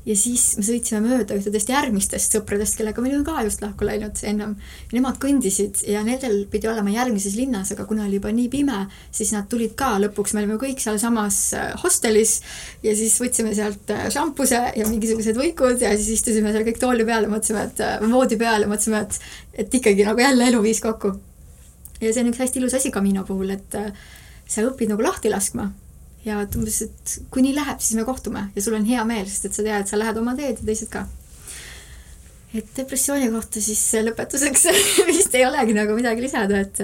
ja siis me sõitsime mööda ühtedest järgmistest sõpradest, kellega me olime ka just lahku läinud ennem. Nemad kõndisid ja nendel pidi olema järgmises linnas, aga kuna oli juba nii pime, siis nad tulid ka lõpuks, me olime kõik sealsamas äh, hostelis ja siis võtsime sealt äh, šampuse ja mingisugused võikud ja siis istusime seal kõik tooli peal ja mõtlesime, et äh, voodi peal ja mõtlesime, et, et ikkagi nagu jälle elu viis kokku. ja see on üks hästi ilus asi Camino puhul, et sa õpid nagu lahti laskma ja et umbes, et kui nii läheb, siis me kohtume ja sul on hea meel, sest et sa tead, sa lähed oma teed ja teised ka. et depressiooni kohta siis lõpetuseks vist ei olegi nagu midagi lisada, et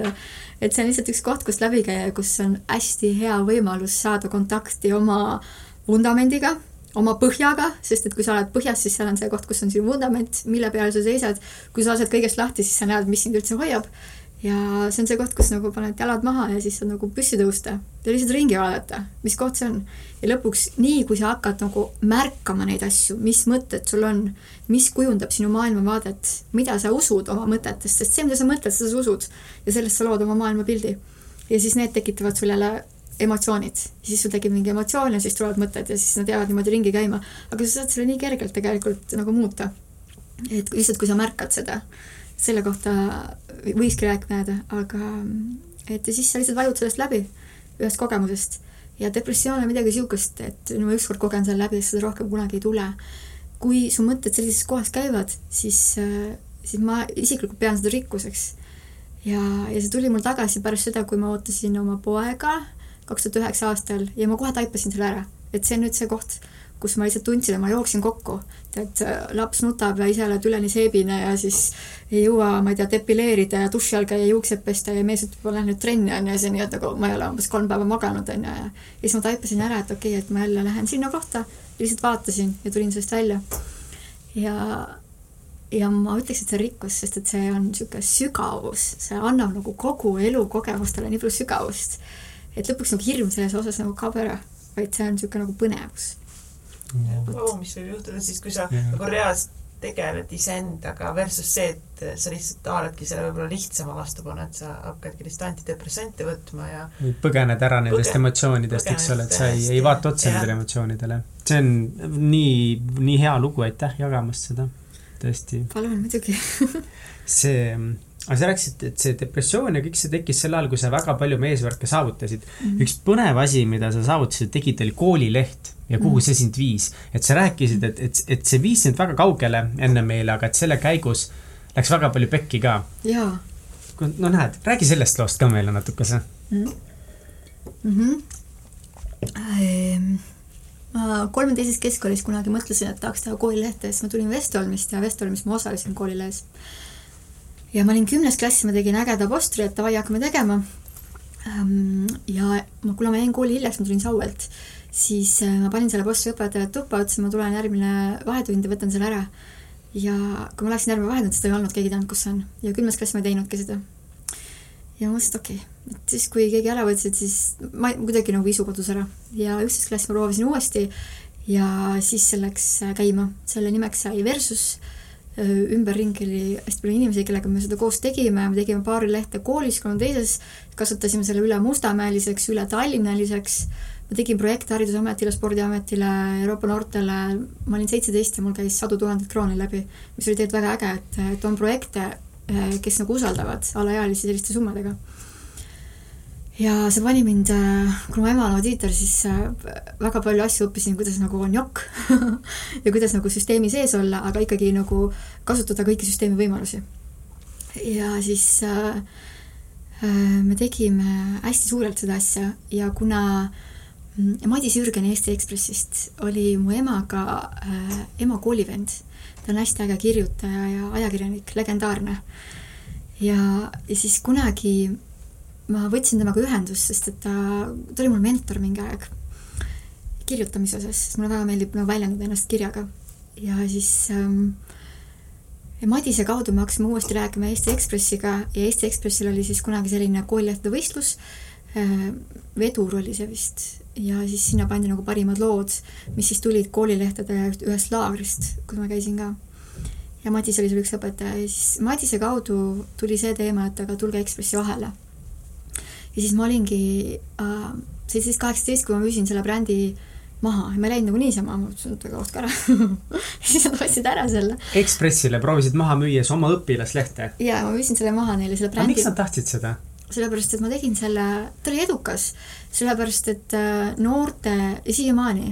et see on lihtsalt üks koht, kust läbi käia, kus on hästi hea võimalus saada kontakti oma vundamendiga, oma põhjaga, sest et kui sa oled põhjas, siis seal on see koht, kus on sinu vundament, mille peal sa seisad. kui sa lased kõigest lahti, siis sa näed, mis sind üldse hoiab ja see on see koht, kus nagu paned jalad maha ja siis saad nagu püssi tõusta ja lihtsalt ringi vaadata, mis koht see on. ja lõpuks nii, kui sa hakkad nagu märkama neid asju, mis mõtted sul on, mis kujundab sinu maailmavaadet, mida sa usud oma mõtetest, sest see, mida sa mõtled, seda sa usud ja sellest sa lood oma maailmapildi. ja siis need tekitavad sul jälle emotsioonid, siis sul tekib mingi emotsioon ja siis tulevad mõtted ja siis nad jäävad niimoodi ringi käima. aga sa saad selle nii kergelt tegelikult nagu muuta. et lihtsalt, kui sa märkad seda selle kohta võikski rääkima jääda, aga et ja siis sa lihtsalt vajud sellest läbi, ühest kogemusest. ja depressioon on midagi niisugust, et no ma ükskord kogen selle läbi seda rohkem kunagi ei tule. kui su mõtted sellises kohas käivad, siis, siis ma isiklikult pean seda rikkuseks. ja, ja see tuli mul tagasi pärast seda, kui ma ootasin oma poega kaks tuhat üheksa aastal ja ma kohe taipasin selle ära, et see on nüüd see koht, kus ma lihtsalt tundsin, et ma jooksin kokku. et laps nutab ja ise oled üleni seebine ja siis ei jõua, ma ei tea, depileerida ja duši all käia, juuksed pesta ja mees ütleb, ma lähen nüüd trenni, on ju, ja siis nii, et nagu ma ei ole umbes kolm päeva maganud, on ju, ja siis ma taipasin ära, et okei okay,, et ma jälle lähen sinna kohta, lihtsalt vaatasin ja tulin sellest välja. ja ja ma ütleks, et see on rikkus, sest et see on niisugune sügavus, see annab nagu kogu elukogemustele nii palju sügavust, et lõpuks nagu hirm selles osas nagu kaob ära, vaid see on niisugune nagu põnevus
wow,. mis võib juhtuda siis, kui sa yeah. nagu reaalselt tegeled iseendaga versus see, et sa lihtsalt haaradki selle võib-olla lihtsama vastupanu, et sa hakkadki lihtsalt antidepressante võtma ja
põgened ära nendest Põgen... emotsioonidest, eks ole, et sa ei, ei vaata otsa nendele emotsioonidele. see on nii, nii hea lugu, aitäh jagamast seda tõesti.
palun, muidugi
see, aga sa rääkisid, et see depressioon ja kõik see tekkis sel ajal, kui sa väga palju oma eesmärke saavutasid mm. -hmm. üks põnev asi, mida sa saavutasid, tegid, oli koolileht ja kuhu mm -hmm. see sind viis. et sa rääkisid, et, et, et see viis sind väga kaugele enne meile, aga et selle käigus läks väga palju pekki ka.
jaa.
no näed, räägi sellest loost ka meile natukese mm. -hmm. Mm.
Ähm ma kolmeteises keskkoolis kunagi mõtlesin, et tahaks teha koolilehte, siis ma tulin Vestolmist ja Vestolmis ma osalesin koolilehes. Ja ma olin kümnes klass, ma tegin ägeda postri, et davai, hakkame tegema. Ja ma, kuna ma jäin kooli hiljaks, ma tulin Sauelt, siis äh, ma panin selle postri õpetajale tuppa, ütlesin, ma tulen järgmine vahetund ja võtan selle ära. ja kui ma läksin järgmine vahetund, ta ei olnud, keegi ei teadnud, kus see on. ja kümnes klass ma ei teinudki seda ja ma mõtlesin, et okei okay., et siis, kui keegi ära võttis, et siis ma kuidagi nagu isu kadus ära ja üksteist klassi ma proovisin uuesti ja siis see läks käima, selle nimeks sai Versus. Ümberringi oli hästi palju inimesi, kellega me seda koos tegime, me tegime paari lehte koolis, kolm teises, kasutasime selle üle Mustamäeliseks, üle Tallinnaliseks, ma tegin projekte Haridusametile, Spordiametile, Euroopa noortele, ma olin seitseteist ja mul käis sadu tuhandeid kroone läbi, mis oli tegelikult väga äge, et, et on projekte, kes nagu usaldavad alaealisi selliste summadega. Ja see pani mind, äh, kuna mu ema on audiitor, siis äh, väga palju asju õppisin, kuidas nagu on jokk ja kuidas nagu süsteemi sees olla, aga ikkagi nagu kasutada kõiki süsteemi võimalusi. ja siis äh, me tegime hästi suurelt seda asja ja kuna mm, Madis Jürgen Eesti Ekspressist oli mu emaga äh, ema koolivend ta on hästi äge kirjutaja ja ajakirjanik, legendaarne. ja, ja siis kunagi ma võtsin temaga ühendust, sest et ta, ta oli mul mentor mingi aeg kirjutamise osas, sest mulle väga meeldib nagu väljendada ennast kirjaga. ja siis ähm, ja Madise kaudu me hakkasime uuesti rääkima Eesti Ekspressiga ja Eesti Ekspressil oli siis kunagi selline koolilehtede võistlus äh,, Vedur oli see vist, ja siis sinna pandi nagu parimad lood, mis siis tulid koolilehtede ühest laagrist, kus ma käisin ka. ja Madis oli seal üks õpetaja ja siis Madise kaudu tuli see teema, et aga tulge Ekspressi vahele. Ja siis ma olingi äh, seitseteist, kaheksateist, kui ma müüsin selle brändi maha ja ma ei läinud nagu niisama, ma mõtlesin, et aga ostke ära siis nad ostsid ära selle.
Ekspressile proovisid maha müües oma õpilaslehte?
jaa, ma müüsin selle maha neile, selle brändi.
miks nad tahtsid seda?
sellepärast, et ma tegin selle, ta oli edukas, sellepärast et äh, noorte ja siiamaani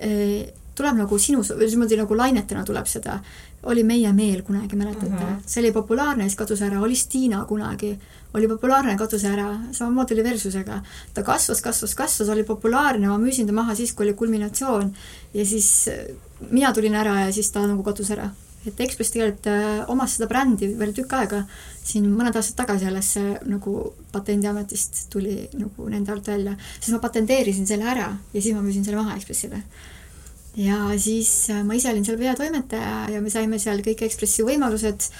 äh, tuleb nagu sinus, niimoodi nagu lainetena tuleb seda, oli Meie meel kunagi, mäletate mm? -hmm. see oli populaarne, siis kadus ära, oli Stiina kunagi, oli populaarne, kadus ära, samamoodi oli Versusega. ta kasvas, kasvas, kasvas, oli populaarne, ma müüsin ta maha siis, kui oli kulminatsioon ja siis äh, mina tulin ära ja siis ta nagu kadus ära et Ekspress tegelikult äh, omas seda brändi veel tükk aega, siin mõned aastad tagasi alles see nagu Patendiametist tuli nagu nende alt välja, siis ma patenteerisin selle ära ja siis ma müüsin selle maha Ekspressile. Ja siis äh, ma ise olin seal peatoimetaja ja me saime seal kõik Ekspressi võimalused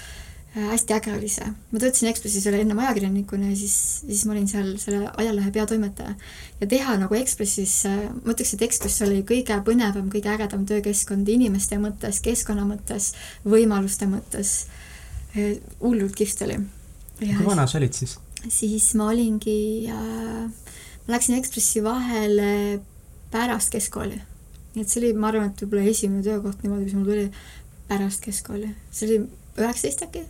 Äh, hästi äge oli see. ma töötasin Ekspressis veel ennem ajakirjanikuna ja siis, siis ma olin seal selle ajalehe peatoimetaja. ja teha nagu Ekspressis, äh, ma ütleks, et Ekspress oli kõige põnevam, kõige ägedam töökeskkond inimeste mõttes, keskkonna mõttes, võimaluste mõttes. Hullult kihvt oli.
kui vana sa olid siis?
siis ma olingi äh,, ma läksin Ekspressi vahele pärast keskkooli. Et see oli, ma arvan, et võib-olla esimene töökoht niimoodi, mis mul tuli pärast keskkooli. see oli üheksateist äkki?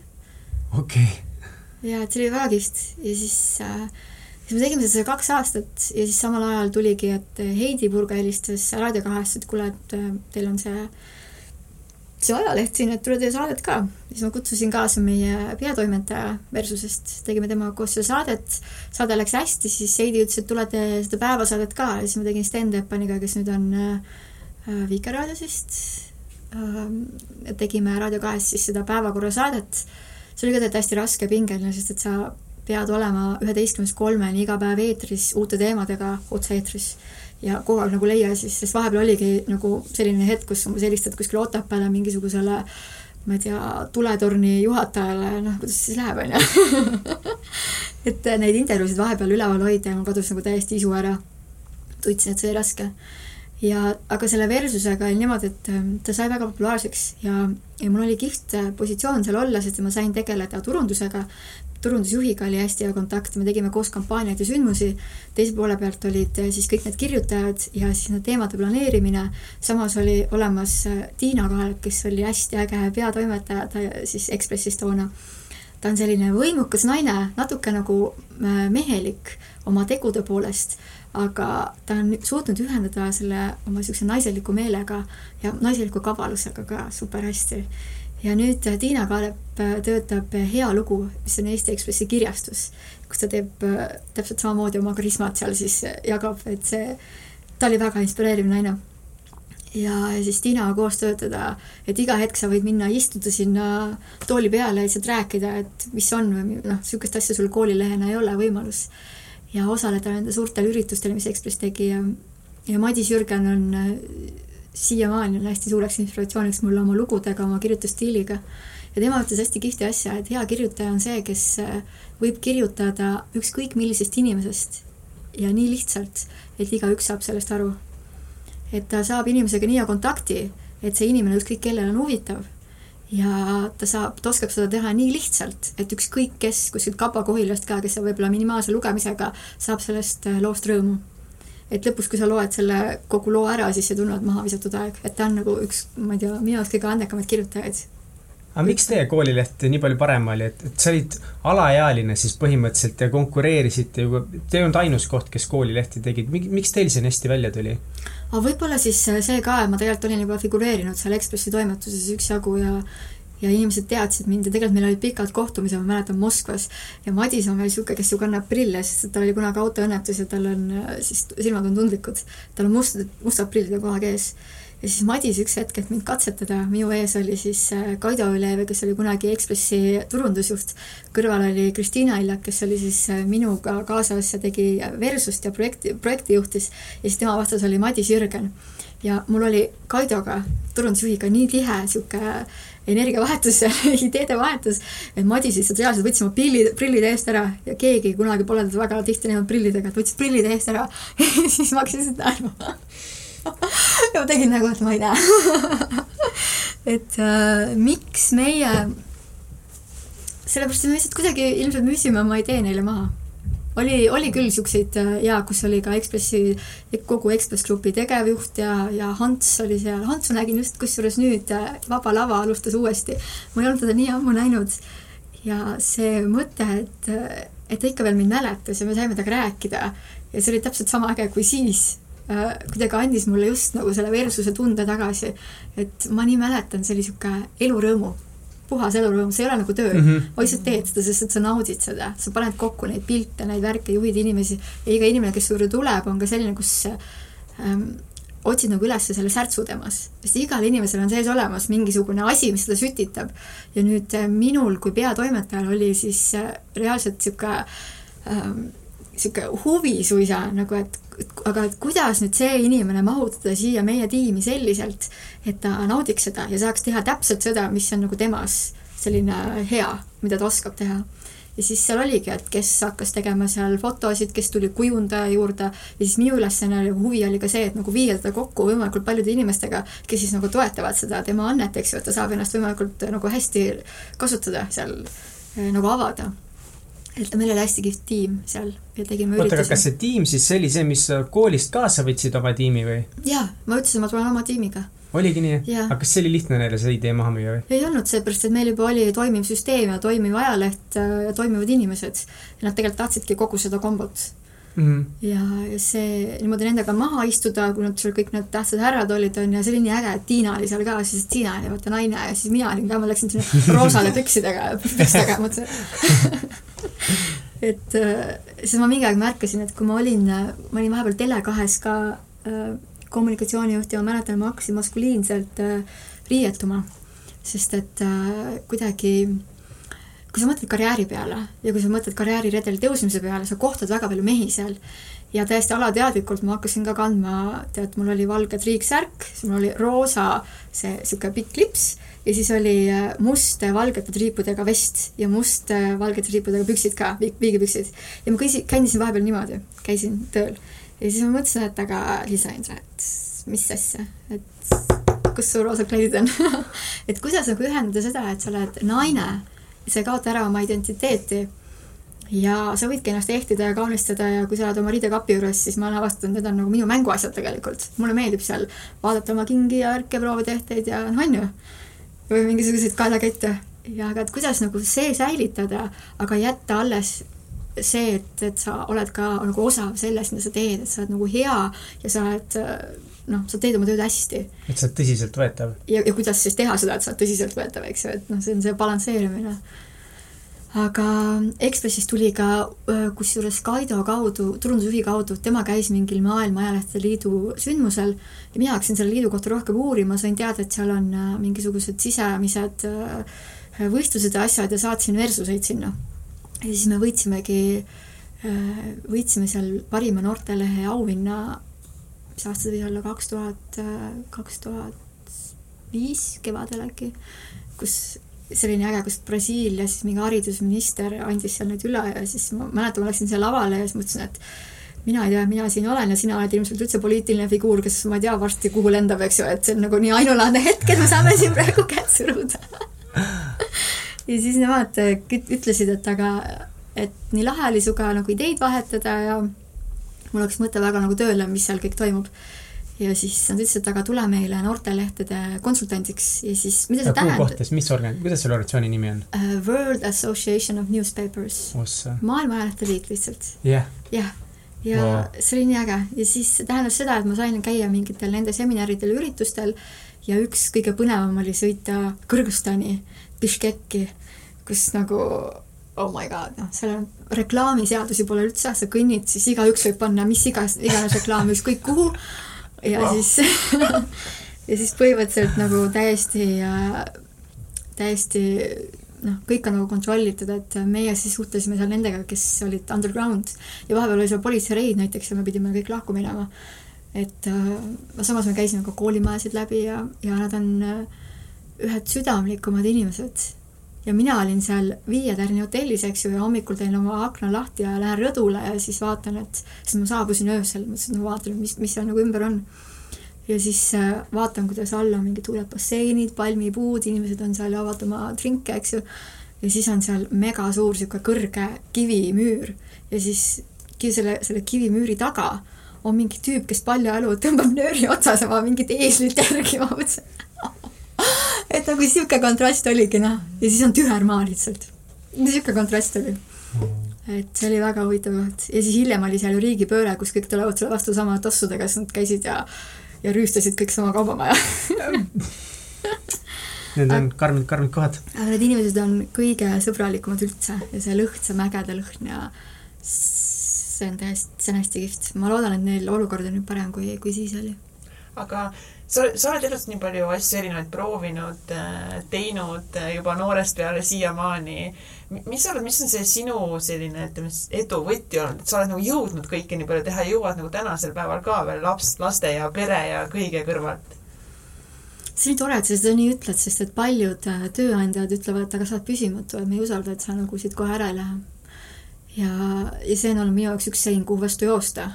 Okei. Okay..
ja, et see oli väga kihvt ja siis äh, siis me tegime seda kaks aastat ja siis samal ajal tuligi, et Heidi Purga helistas Raadio kahest, et kuule, et äh, teil on see, see ajaleht siin, et tule tee saadet ka. siis ma kutsusin kaasa meie peatoimetaja Versusest, tegime temaga koos seda saadet, saade läks hästi, siis Heidi ütles, et tule tee seda päevasaadet ka. Ja siis ma tegin stand-up Aniga, kes nüüd on äh, äh, Vikerraadios vist äh,. tegime Raadio kahes siis seda päevakorrasaadet. see oli ka tegelikult hästi raske pingeline, sest et sa pead olema üheteistkümnest kolmeni iga päev eetris uute teemadega otse-eetris ja kogu aeg nagu leia siis, sest vahepeal oligi nagu selline hetk, kus umbes helistad kuskile Otepääle mingisugusele ma ei tea, tuletorni juhatajale, noh, kuidas siis läheb, on ju. et neid intervjuusid vahepeal üleval hoida ja mul kadus nagu täiesti isu ära. tundsin, et see oli raske. Ja, aga selle Versusega oli niimoodi, et ähm, ta sai väga populaarseks ja, ja mul oli kihvt positsioon seal olla, sest ma sain tegeleda turundusega, turundusjuhiga oli hästi hea kontakt, me tegime koos kampaaniaid ja sündmusi, teise poole pealt olid eh, siis kõik need kirjutajad ja siis need teemade planeerimine, samas oli olemas eh, Tiina Kaalep, kes oli hästi äge peatoimetaja, ta siis Ekspressis toona. ta on selline võimukas naine, natuke nagu eh, mehelik oma tegude poolest, aga ta on suutnud ühendada selle oma niisuguse naiseliku meelega ja naiseliku kavalusega ka super hästi ja nüüd äh, Tiina Kaalep äh, töötab äh, Hea lugu, mis on Eesti Ekspressi kirjastus, kus ta teeb täpselt samamoodi oma karismat seal siis jagab, et see, ta oli väga inspireeriv naine. ja siis Tiinaga koos töötada, et iga hetk sa võid minna istuda sinna tooli peale lihtsalt rääkida, et mis on või noh, niisugust asja sul koolilehena ei ole võimalus. Ja osaleda nende suurtel üritustel, mis Ekspress tegi ja, ja Madis Jürgen on siiamaani on hästi suureks inspiratsiooniks mulle oma lugudega, oma kirjutusstiiliga. ja tema ütles hästi kihvti asja, et hea kirjutaja on see, kes äh, võib kirjutada ükskõik millisest inimesest ja nii lihtsalt, et igaüks saab sellest aru. et ta saab inimesega nii hea kontakti, et see inimene ükskõik kellele on huvitav ja ta saab, ta oskab seda teha nii lihtsalt, et ükskõik kes kuskilt Kapa-Kohilast ka, kes võib-olla minimaalse lugemisega saab sellest äh, loost rõõmu et lõpus, kui sa loed selle kogu loo ära, siis ei tunne, et maha visatud aeg, et ta on nagu üks, ma ei tea, minu jaoks kõige andekamaid kirjutajaid.
aga miks teie koolileht nii palju parem oli, et, et sa olid alaealine siis põhimõtteliselt ja konkureerisite ju, te ei olnud ainus koht, kes koolilehti tegid, miks teil see nii hästi välja tuli?
Aga võib-olla siis see ka, et ma tegelikult olin juba figureerinud seal Ekspressi toimetuses üksjagu ja ja inimesed teadsid mind ja tegelikult meil olid pikad kohtumised, ma mäletan Moskvas ja Madis on veel niisugune, kes ju kannab prille, sest tal oli kunagi autoõnnetus ja tal on siis silmad on tundlikud. tal on mustad, mustad prillid kogu aeg ees. Ja siis Madis üks hetk, et mind katsetada, minu ees oli siis äh, Kaido Ülev, kes oli kunagi Ekspressi turundusjuht, kõrval oli Kristiina Illak, kes oli siis äh, minuga kaasas ja tegi Versust ja projekti, projekti juhtis. Ja siis tema vastas oli Madis Jürgen. ja mul oli Kaidoga, turundusjuhiga nii tihe niisugune energiavahetus ideede vahetus, et Madis lihtsalt reaalselt võttis oma pillid, prillid eest ära ja keegi kunagi pole teda väga tihti näinud prillidega, et võttis prillid eest ära siis ma hakkasin lihtsalt naerma tegin nagu, et ma ei näe. Et äh, miks meie, sellepärast, et me lihtsalt kuidagi ilmselt müüsime oma idee neile maha. Oli, oli küll siukseid äh, ja kus oli ka Ekspressi, kogu Ekspress Grupi tegevjuht ja, ja Hans oli seal, Hansu nägin just kusjuures nüüd äh, Vaba Lava alustas uuesti. ma ei olnud teda nii ammu näinud. ja see mõte, et, äh, et ta ikka veel mind mäletas ja me saime temaga rääkida. Ja see oli täpselt sama äge kui siis kuidagi andis mulle just nagu selle versuse tunde tagasi. et ma nii mäletan, see oli sihuke elurõõmu puhas elurõõm, see ei ole nagu töö mm. -hmm. ma lihtsalt teed seda, sest et sa naudid seda, sa paned kokku neid pilte, neid värke, juhid inimesi ja iga inimene, kes su juurde tuleb, on ka selline, kus ähm, otsid nagu üles selle särtsu temas, sest igal inimesel on sees olemas mingisugune asi, mis seda sütitab. ja nüüd äh, minul kui peatoimetajal oli siis äh, reaalselt niisugune ähm, niisugune huvi suisa nagu, et aga et kuidas nüüd see inimene mahutada siia meie tiimi selliselt, et ta naudiks seda ja saaks teha täpselt seda, mis on nagu temas selline hea, mida ta oskab teha. ja siis seal oligi, et kes hakkas tegema seal fotosid, kes tuli kujundaja juurde ja siis minu ülesanne ja huvi oli ka see, et nagu viia teda kokku võimalikult paljude inimestega, kes siis nagu toetavad seda tema annet, eks ju, et ta saab ennast võimalikult nagu hästi kasutada seal nagu avada et meil oli hästi kihvt tiim seal ja tegime
oota, aga kas see tiim siis see oli see, mis koolist kaasa võtsid oma tiimi või?
jaa, ma ütlesin, ma tulen oma tiimiga.
oligi nii? aga kas see oli lihtne neile see idee maha müüa või?
ei olnud, seepärast et meil juba oli toimiv süsteem ja toimiv ajaleht äh, ja toimivad inimesed. ja nad tegelikult tahtsidki kogu seda kombot Mm -hmm. ja, ja see niimoodi nendega maha istuda, kui nad seal kõik need tähtsad härrad olid, on ju, see oli nii äge, et Tiina oli seal ka, siis Tiina oli vaata naine ja siis mina olin ka, ma läksin sinna roosale püksidega pükstega, mõtlesin et äh, siis ma mingi aeg märkasin, et kui ma olin, ma olin vahepeal Tele2-s ka äh, kommunikatsioonijuht ja ma mäletan, ma hakkasin maskuliinselt äh, riietuma, sest et äh, kuidagi kui sa mõtled karjääri peale ja kui sa mõtled karjääriredeli tõusmise peale, sa kohtad väga palju mehi seal. Ja täiesti alateadlikult ma hakkasin ka kandma, tead, mul oli valge triiksärk, siis mul oli roosa see niisugune pikk lips ja siis oli äh, must valgete triipudega vest ja must valgete triipudega püksid ka, viigipüksid. ja ma käisin, käisin vahepeal niimoodi, käisin tööl. ja siis ma mõtlesin, et aga Liisa-Indra, et mis asja, et kus su roosad kleidid on et kuidas nagu ühendada seda, et sa oled naine, sa ei kaota ära oma identiteeti ja sa võidki ennast ehtida ja kaunistada ja kui sa oled oma riidekapi juures, siis ma olen avastanud, need on nagu minu mänguasjad tegelikult. mulle meeldib seal vaadata oma kingi ja ärkeproovetehteid ja noh, on ju või mingisuguseid kaelakette ja aga et kuidas nagu see säilitada, aga jätta alles see, et, et sa oled ka nagu osa sellest, mida sa teed, et sa oled nagu hea ja sa oled noh, sa teed oma tööd hästi.
et sa oled tõsiseltvõetav.
ja, ja kuidas siis teha seda, et sa oled tõsiseltvõetav, eks ju, et noh, see on see balansseerimine aga Ekspressis tuli ka kusjuures Kaido kaudu, turundusjuhi kaudu, tema käis mingil Maailma Ajalehtede Liidu sündmusel ja mina hakkasin selle liidu kohta rohkem uurima, sain teada, et seal on mingisugused sisemised võistlused ja asjad ja saatsin versuseid sinna. ja siis me võitsimegi, võitsime seal parima noortelehe auhinna, mis aasta see võis olla, kaks tuhat, kaks tuhat viis kevadel äkki, kus nii äge, kus Brasiilias mingi haridusminister andis seal need üle ja siis ma mäletan, ma läksin siia lavale ja siis mõtlesin, et mina ei tea, mina siin olen ja sina oled ilmselt üldse poliitiline figuur, kes ma ei tea varsti kuhu lendab, eks ju, et see on nagu nii ainulaadne hetk, et me saame siin praegu kätt suruda. Ja siis nemad ütlesid, et aga, et nii lahe oli sinuga nagu ideid vahetada ja mul hakkas mõte väga nagu tööle, mis seal kõik toimub ja siis nad ütlesid, et aga tule meile noortelehtede konsultandiks ja siis mida see tähendab?
kohtas, mis organ-, kuidas selle organisatsiooni nimi on
uh,? World Association of Newspapers. maailma ajalehtede liit lihtsalt.
jah
yeah.. jah, ja wow. see oli nii äge ja siis see tähendas seda, et ma sain käia mingitel nende seminaridel, üritustel ja üks kõige põnevam oli sõita Kõrgõzstani, Biškeki, kus nagu oh my god, noh, seal on reklaamiseadusi pole üldse, sa kõnnid, siis igaüks võib panna mis igas, iganes reklaami ükskõik kuhu ja wow. siis ja siis põhimõtteliselt nagu täiesti täiesti noh, kõik on nagu kontrollitud, et meie siis suhtlesime seal nendega, kes olid underground ja vahepeal oli seal politseireid näiteks ja me pidime kõik lahku minema. et äh, samas me käisime ka koolimajasid läbi ja, ja nad on äh, ühed südamlikumad inimesed. Ja mina olin seal Viie tärni hotellis, eks ju, ja hommikul teen oma akna lahti ja lähen rõdule ja siis vaatan, et, siis ma saabusin öösel, mõtlesin, et ma vaatan, mis, mis seal nagu ümber on ja siis äh, vaatan, kuidas all on mingid suured basseinid, palmipuud, inimesed on seal, joovad oma drinke, eks ju. ja siis on seal mega suur sihuke kõrge kivimüür ja siis selle, selle kivimüüri taga on mingi tüüp, kes paljajalu tõmbab nööri otsas oma mingit eeslit järgi, ma mõtlesin et nagu sihuke kontrast oligi, noh. ja siis on tüher maa lihtsalt. sihuke kontrast oli. et see oli väga huvitav koht. ja siis hiljem oli seal ju riigipööre, kus kõik tulevad sulle vastu sama tossudega, siis nad käisid ja ja rüüstasid kõik sama kaubamaja
Need on karmid, karmid kohad.
aga need inimesed on kõige sõbralikumad üldse ja see lõhn, see mägede lõhn ja see on täiesti, see on hästi kihvt. ma loodan, et neil olukord on nüüd parem, kui, kui siis oli.
aga sa, sa oled elus nii palju asju erinevaid proovinud, äh, teinud äh, juba noorest peale siiamaani. mis sa arvad, mis on see sinu selline, ütleme siis edu võti olnud, et sa oled nagu jõudnud kõike nii palju teha ja jõuad nagu tänasel päeval ka veel laps, laste ja pere ja kõige kõrvalt?
see on tore, et sa seda nii ütled, sest et paljud äh, tööandjad ütlevad, et aga sa oled püsimatu, et me ei usalda, et sa nagu siit kohe ära ei lähe. ja, ja see on olnud minu jaoks üks sein, kuhu vastu joosta.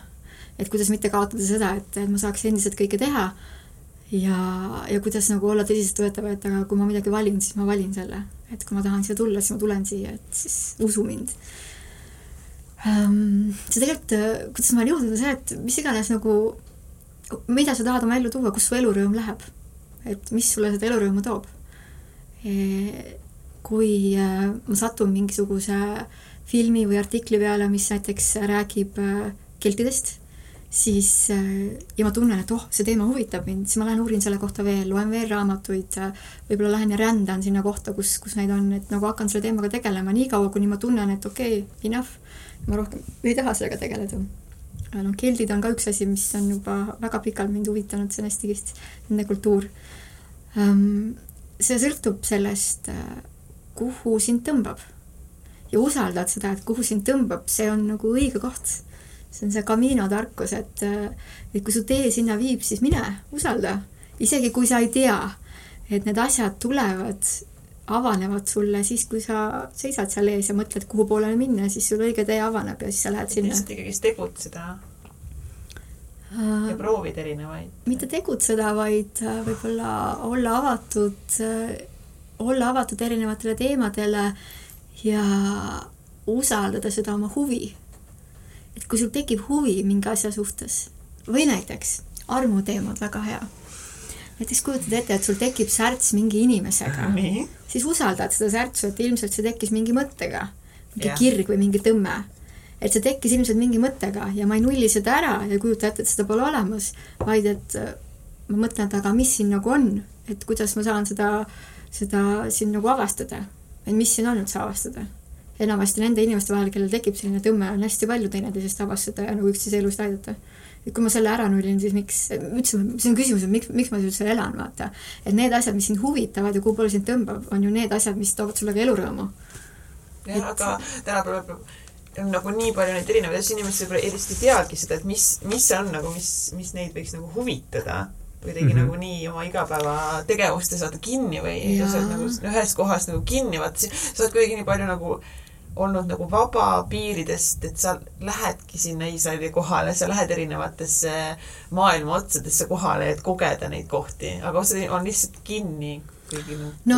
et kuidas mitte kaotada seda, et, et ma saaks endiselt kõike teha ja, ja kuidas nagu olla tõsiseltvõetav, et aga kui ma midagi valin, siis ma valin selle. et kui ma tahan siia tulla, siis ma tulen siia, et siis usu mind um,. see tegelikult, kuidas ma jõudnud, on see, et mis iganes nagu, mida sa tahad oma ellu tuua, kus su elurõõm läheb. et mis sulle seda elurõõmu toob e,. kui äh, ma satun mingisuguse filmi või artikli peale, mis näiteks räägib äh, keltidest siis äh, ja ma tunnen, et oh, see teema huvitab mind, siis ma lähen uurin selle kohta veel, loen veel raamatuid, võib-olla lähen ja rändan sinna kohta, kus, kus neid on, et nagu hakkan selle teemaga tegelema niikaua, kuni ma tunnen, et okei okay,, enough, ma rohkem ei taha sellega tegeleda. noh, keldid on ka üks asi, mis on juba väga pikalt mind huvitanud, see on hästi kihvt, nende kultuur. see sõltub sellest, kuhu sind tõmbab. ja usaldad seda, et kuhu sind tõmbab, see on nagu õige koht. See on see Camino tarkus, et, et kui su tee sinna viib, siis mine, usalda. isegi kui sa ei tea, et need asjad tulevad avanevad sulle siis, kui sa seisad seal ees ja mõtled, kuhu poole minna, siis sul õige tee avaneb ja siis sa lähed sinna.
lihtsalt ikkagist tegutseda ja proovid erinevaid.
mitte tegutseda, vaid äh, võib-olla olla avatud, äh, olla avatud erinevatele teemadele ja usaldada seda oma huvi. Et kui sul tekib huvi mingi asja suhtes või näiteks armuteemad, väga hea näiteks kujutad ette, et sul tekib särts mingi inimesega, siis usaldad seda särtsu, et ilmselt see tekkis mingi mõttega, mingi yeah. kirg või mingi tõmme. et see tekkis ilmselt mingi mõttega ja ma ei nulli seda ära ja kujuta ette, et seda pole olemas, vaid et äh, ma mõtlen, et aga mis siin nagu on, et kuidas ma saan seda, seda siin nagu avastada, et mis siin on üldse avastada enamasti nende inimeste vahel, kellel tekib selline tõmme, on hästi palju teineteisest avastada ja nagu üksteise elust aidata et kui ma selle ära nullin, siis miks, üldse, see on küsimus, et miks, miks ma üldse elan, vaata. et need asjad, mis sind huvitavad ja kuhu poole sind tõmbab, on ju need asjad, mis toovad sulle ka elurõõmu.
jah et..., aga tänapäeval on nagu nii palju neid erinevaid asju, inimesed võib-olla eriti ei teagi seda, et mis, mis see on nagu, mis, mis neid võiks nagu huvitada kuidagi mm -hmm. nagu nii oma igapäevategevuste saada kinni või sa oled nagu ühes kohas nagu kinni, vaata, sa oled kuidagi nii palju nagu olnud nagu vaba piiridest, et sa lähedki sinna Iisraeli kohale, sa lähed erinevatesse maailma otsadesse kohale, et kogeda neid kohti, aga osa on lihtsalt kinni
nagu no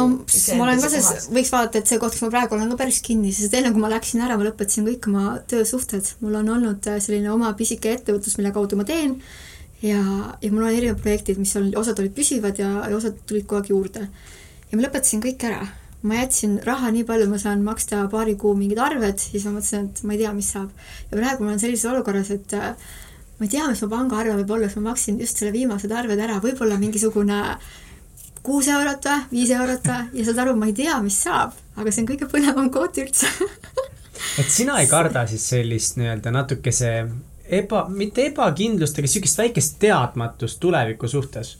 ma olen ka selles, võiks vaadata, et see koht, kus ma praegu olen, ka päris kinni, sest enne kui ma läksin ära, ma lõpetasin kõik oma töösuhted. mul on olnud äh, selline oma pisike ettevõtlus, mille kaudu ma teen ja, ja mul on erinevad projektid, mis on, osad olid püsivad ja, ja osad tulid kogu aeg juurde. ja ma lõpetasin kõik ära ma jätsin raha nii palju, ma saan maksta paari kuu mingid arved, siis ma mõtlesin, et ma ei tea, mis saab. ja praegu ma olen sellises olukorras, et äh, ma ei tea, mis mu pangaarve võib olla, sest ma maksin just selle viimased arved ära, võib-olla mingisugune kuus eurot või, viis eurot või ja saad aru, ma ei tea, mis saab, aga see on kõige põnevam koht üldse
et sina ei karda siis sellist nii-öelda natukese eba, mitte ebakindlust, aga niisugust väikest teadmatust tuleviku suhtes?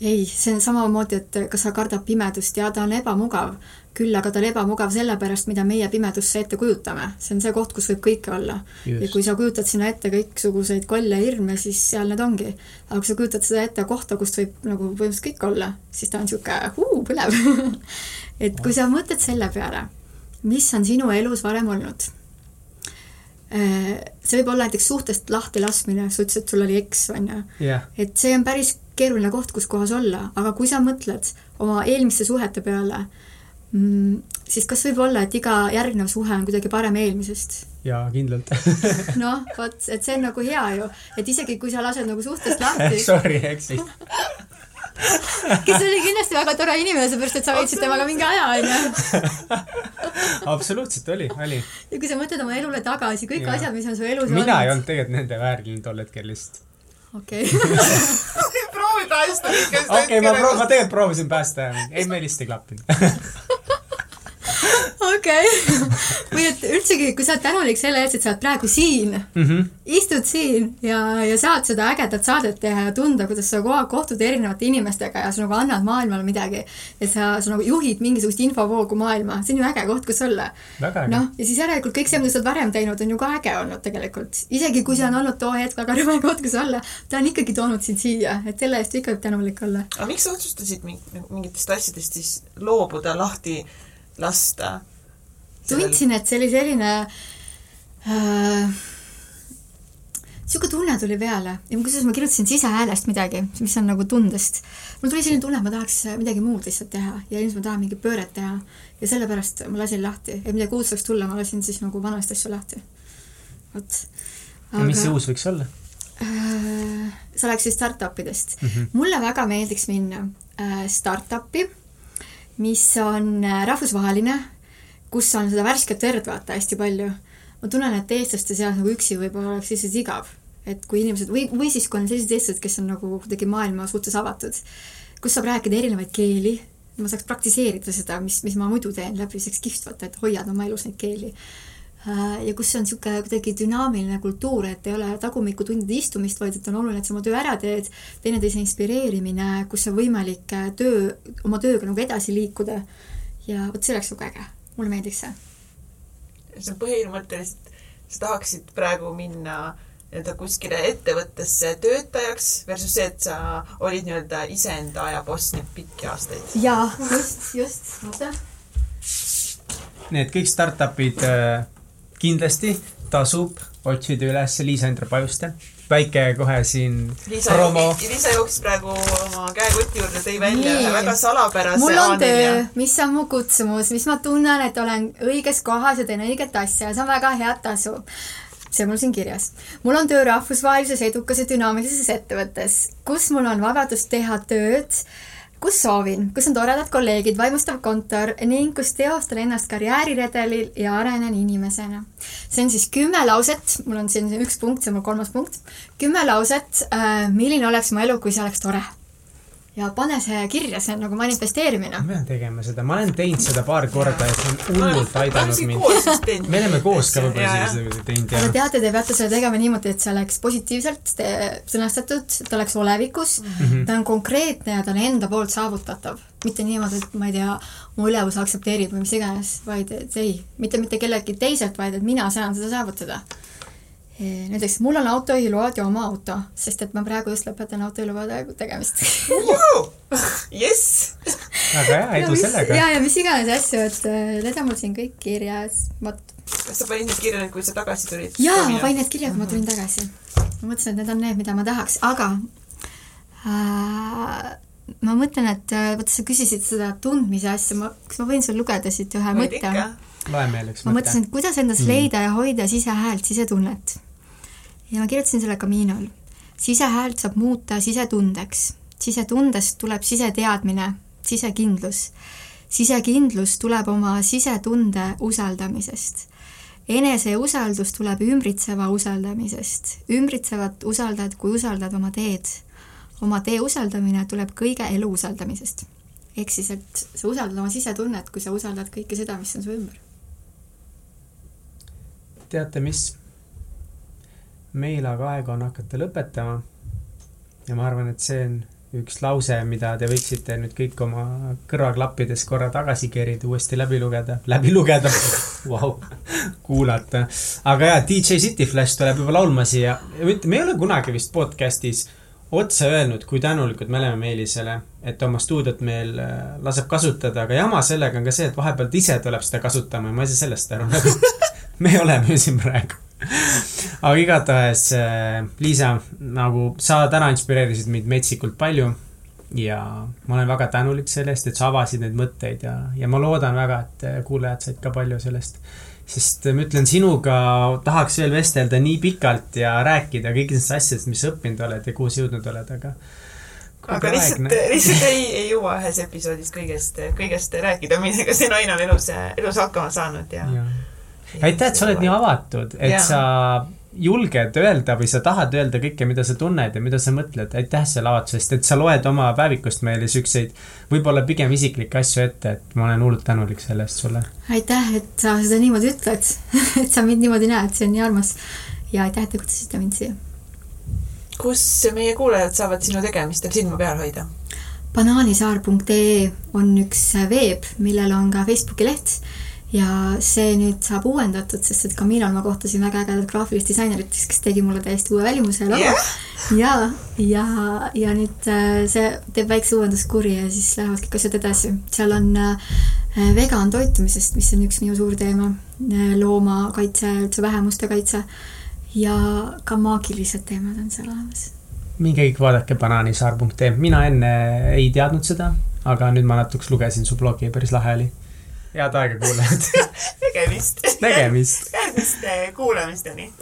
Ei, see on samamoodi, et kas sa kardad pimedust ja ta on ebamugav, küll aga ta on ebamugav sellepärast, mida meie pimedusse ette kujutame. see on see koht, kus võib kõike olla. ja kui sa kujutad sinna ette kõiksuguseid kolle ja hirme, siis seal need ongi. aga kui sa kujutad seda ette kohta, kust võib nagu põhimõtteliselt kõik olla, siis ta on niisugune huu, põnev et kui sa mõtled selle peale, mis on sinu elus varem olnud äh, see võib olla näiteks suhtest lahti laskmine, sa ütlesid, et sul oli eks, on ju. et see on päris keeruline koht, kus kohas olla, aga kui sa mõtled oma eelmiste suhete peale mm,, siis kas võib olla, et iga järgnev suhe on kuidagi parem eelmisest?
jaa, kindlalt
noh, vot, et see on nagu hea ju, et isegi kui sa lased nagu suhtest lahti
Sorry, eksin
kes oli kindlasti väga tore inimene, seepärast et sa veetsid temaga mingi aja, onju.
absoluutselt oli, oli.
ja kui sa mõtled oma elule tagasi, kõik ja. asjad, mis on su elus
mina olnud. mina ei olnud tegelikult nende vääriline tol hetkel lihtsalt
okei okay.
Proovi päästa.
okei okay,, ma proov-, ma tegelikult proovisin päästa, ei, meil vist ei klappinud
okei okay. või et üldsegi, kui sa oled tänulik selle eest, et sa oled praegu siin mm, -hmm. istud siin ja, ja saad seda ägedat saadet teha ja tunda, kuidas sa kogu aeg kohtud erinevate inimestega ja sa nagu annad maailmale midagi. et sa, sa nagu juhid mingisugust infovoogu maailma, see on ju äge koht, kus olla. noh, ja siis järelikult kõik see, mida sa oled varem teinud, on ju ka äge olnud tegelikult. isegi kui see on olnud too hetk väga rõve koht, kus olla, ta on ikkagi toonud sind siia, et selle eest ikka võib tänulik olla.
aga miks sa otsustasid mingitest asjadest siis loobuda, lahti lasta?
tundsin, et see oli selline äh, niisugune tunne tuli peale ja kusjuures ma kirjutasin sisehäälest midagi, mis on nagu tundest. mul tuli selline tunne, et ma tahaks midagi muud lihtsalt teha ja ilmselt ma tahan mingit pööret teha ja sellepärast ma lasin lahti, et midagi uut saaks tulla, ma lasin siis nagu vanast asju lahti. vot.
ja mis see uus võiks olla?
Äh, see oleks siis startup idest mm. -hmm. mulle väga meeldiks minna äh, startup'i, mis on äh, rahvusvaheline kus on seda värsket verd vaata hästi palju. ma tunnen, et eestlaste seas nagu üksi võib-olla oleks lihtsalt igav, et kui inimesed või, või siis kui on sellised eestlased, kes on nagu kuidagi maailma suhtes avatud, kus saab rääkida erinevaid keeli, ma saaks praktiseerida seda, mis, mis ma muidu teen läbi, see oleks kihvt vaata, et hoiad oma elus neid keeli ja kus on niisugune kuidagi dünaamiline kultuur, et ei ole tagumikutundide istumist, vaid et on oluline, et sa oma töö ära teed, teineteise inspireerimine, kus on võimalik äh, töö, oma tööga nagu edasi liikuda. ja vot see oleks nagu äge, mulle meeldiks see.
see on põhimõtteliselt, sa tahaksid praegu minna nii-öelda kuskile ettevõttesse töötajaks versus see, et sa olid nii-öelda iseenda aja boss nüüd pikki aastaid.
jaa, just, just, oota
need kõik startup'id äh, kindlasti tasub otsida üles Liisa-Indre Pajuste. väike kohe siin
Liisa,
promo.
Liisa jooksis praegu oma käekoti juurde, tõi välja ühe väga salapärase
mul on töö
A4.,
mis on mu kutsumus, mis ma tunnen, et olen õiges kohas ja teen õiget asja ja see on väga head tasu see on mul siin kirjas. mul on töö rahvusvahelises edukas ja dünaamilises ettevõttes, kus mul on vabadus teha tööd, kus soovin, kus on toredad kolleegid, vaimustav kontor ning kus teostan ennast karjääriredelil ja arenen inimesena. see on siis kümme lauset, mul on siin üks punkt, see on mul kolmas punkt, kümme lauset äh,, milline oleks mu elu, kui see oleks tore ja pane see kirja, see on nagu manifesteerimine.
ma pean tegema seda, ma olen teinud seda paar korda ja see on hullult aidanud mind. me oleme koos ka võib-olla seda teinud
aga
ja
teate, te peate selle tegema niimoodi, et see oleks positiivselt te- sõnastatud, ta oleks olevikus mm. -hmm. ta on konkreetne ja ta on enda poolt saavutatav. mitte niimoodi, et ma ei tea, mu ülevus aktsepteerib või mis iganes, vaid et ei, mitte mitte kelleltki teiselt, vaid et mina saan seda saavutada. Näiteks mul on autojuhiload ja oma auto, sest et ma praegu just lõpetan autojuhiloa tegemist
jess!
väga hea, edu sellega.
ja, ja mis iganes asju, et äh, need on mul siin kõik kirjas, vot.
kas sa panid need kirja nüüd, kui sa tagasi tulid?
jaa, ma panin need kirja, kui ma tulin tagasi. ma mõtlesin, et need on need, mida ma tahaks, aga äh, ma mõtlen, et äh, vaata, sa küsisid seda tundmise asja, ma, kas ma võin sul lugeda siit ühe
Võid
mõtte?
loe meile üks
ma
mõte.
mõtlesin, et kuidas endas mm. leida ja hoida sisehäält, sisetunnet. Ja ma kirjutasin selle Caminol. sisehäält saab muuta sisetundeks. sisetundest tuleb siseteadmine, sisekindlus. sisekindlus tuleb oma sisetunde usaldamisest. eneseusaldus tuleb ümbritseva usaldamisest. ümbritsevat usaldad, kui usaldad oma teed. oma tee usaldamine tuleb kõige elu usaldamisest. ehk siis, et sa usaldad oma sisetunnet, kui sa usaldad kõike seda, mis on su ümber
teate mis? Meil aga aega on hakata lõpetama. ja ma arvan, et see on üks lause, mida te võiksite nüüd kõik oma kõrvaklappides korra tagasi kerida, uuesti läbi lugeda, läbi lugeda wow., kuulata. aga jaa, DJ City Flash tuleb juba laulma siia. me ei ole kunagi vist podcast'is otse öelnud, kui tänulikud me oleme Meelisele, et oma stuudiot meil äh, laseb kasutada, aga jama sellega on ka see, et vahepeal ta ise tuleb seda kasutama ja ma ei saa sellest aru nagu me oleme ju siin praegu. aga igatahes äh, Liisa, nagu sa täna inspireerisid mind metsikult palju ja ma olen väga tänulik selle eest, et sa avasid neid mõtteid ja, ja ma loodan väga, et äh, kuulajad said ka palju sellest. sest äh, ma ütlen, sinuga tahaks veel vestelda nii pikalt ja rääkida kõigist asjadest, mis sa õppinud oled ja kuhu sa jõudnud oled, aga
aga lihtsalt, lihtsalt ei, ei jõua ühes episoodis kõigest, kõigest rääkida, millega see naine on elus, elus hakkama saanud ja,
ja aitäh, et sa oled nii avatud, et ja. sa julged öelda või sa tahad öelda kõike, mida sa tunned ja mida sa mõtled. aitäh selle avalduse eest, et sa loed oma päevikust meile siukseid võib-olla pigem isiklikke asju ette, et ma olen hullult tänulik selle eest sulle.
aitäh, et sa seda niimoodi ütled et sa mind niimoodi näed, see on nii armas. ja aitäh, et te kutsusite mind siia.
kus meie kuulajad saavad sinu tegemistel silma peal hoida?
banaanisaar.ee on üks veeb, millel on ka Facebooki leht ja see nüüd saab uuendatud, sest et Camilal ma kohtasin väga ägedat graafilist disainerit, kes tegi mulle täiesti uue välimuse ja logo
Yeah.
ja, ja, ja nüüd äh, see teeb väikse uuenduskuri ja siis lähevad kõik asjad edasi. seal on äh, vegan toitumisest, mis on üks minu suur teema, loomakaitse, üldse vähemuste kaitse ja ka maagilised teemad on seal olemas.
minge kõik vaadake banaanisaar.ee, mina enne ei teadnud seda, aga nüüd ma natuks lugesin su blogi ja päris lahe oli head aega kuulajad
tegemist.
nägemist.
järgmiste kuulamisteni.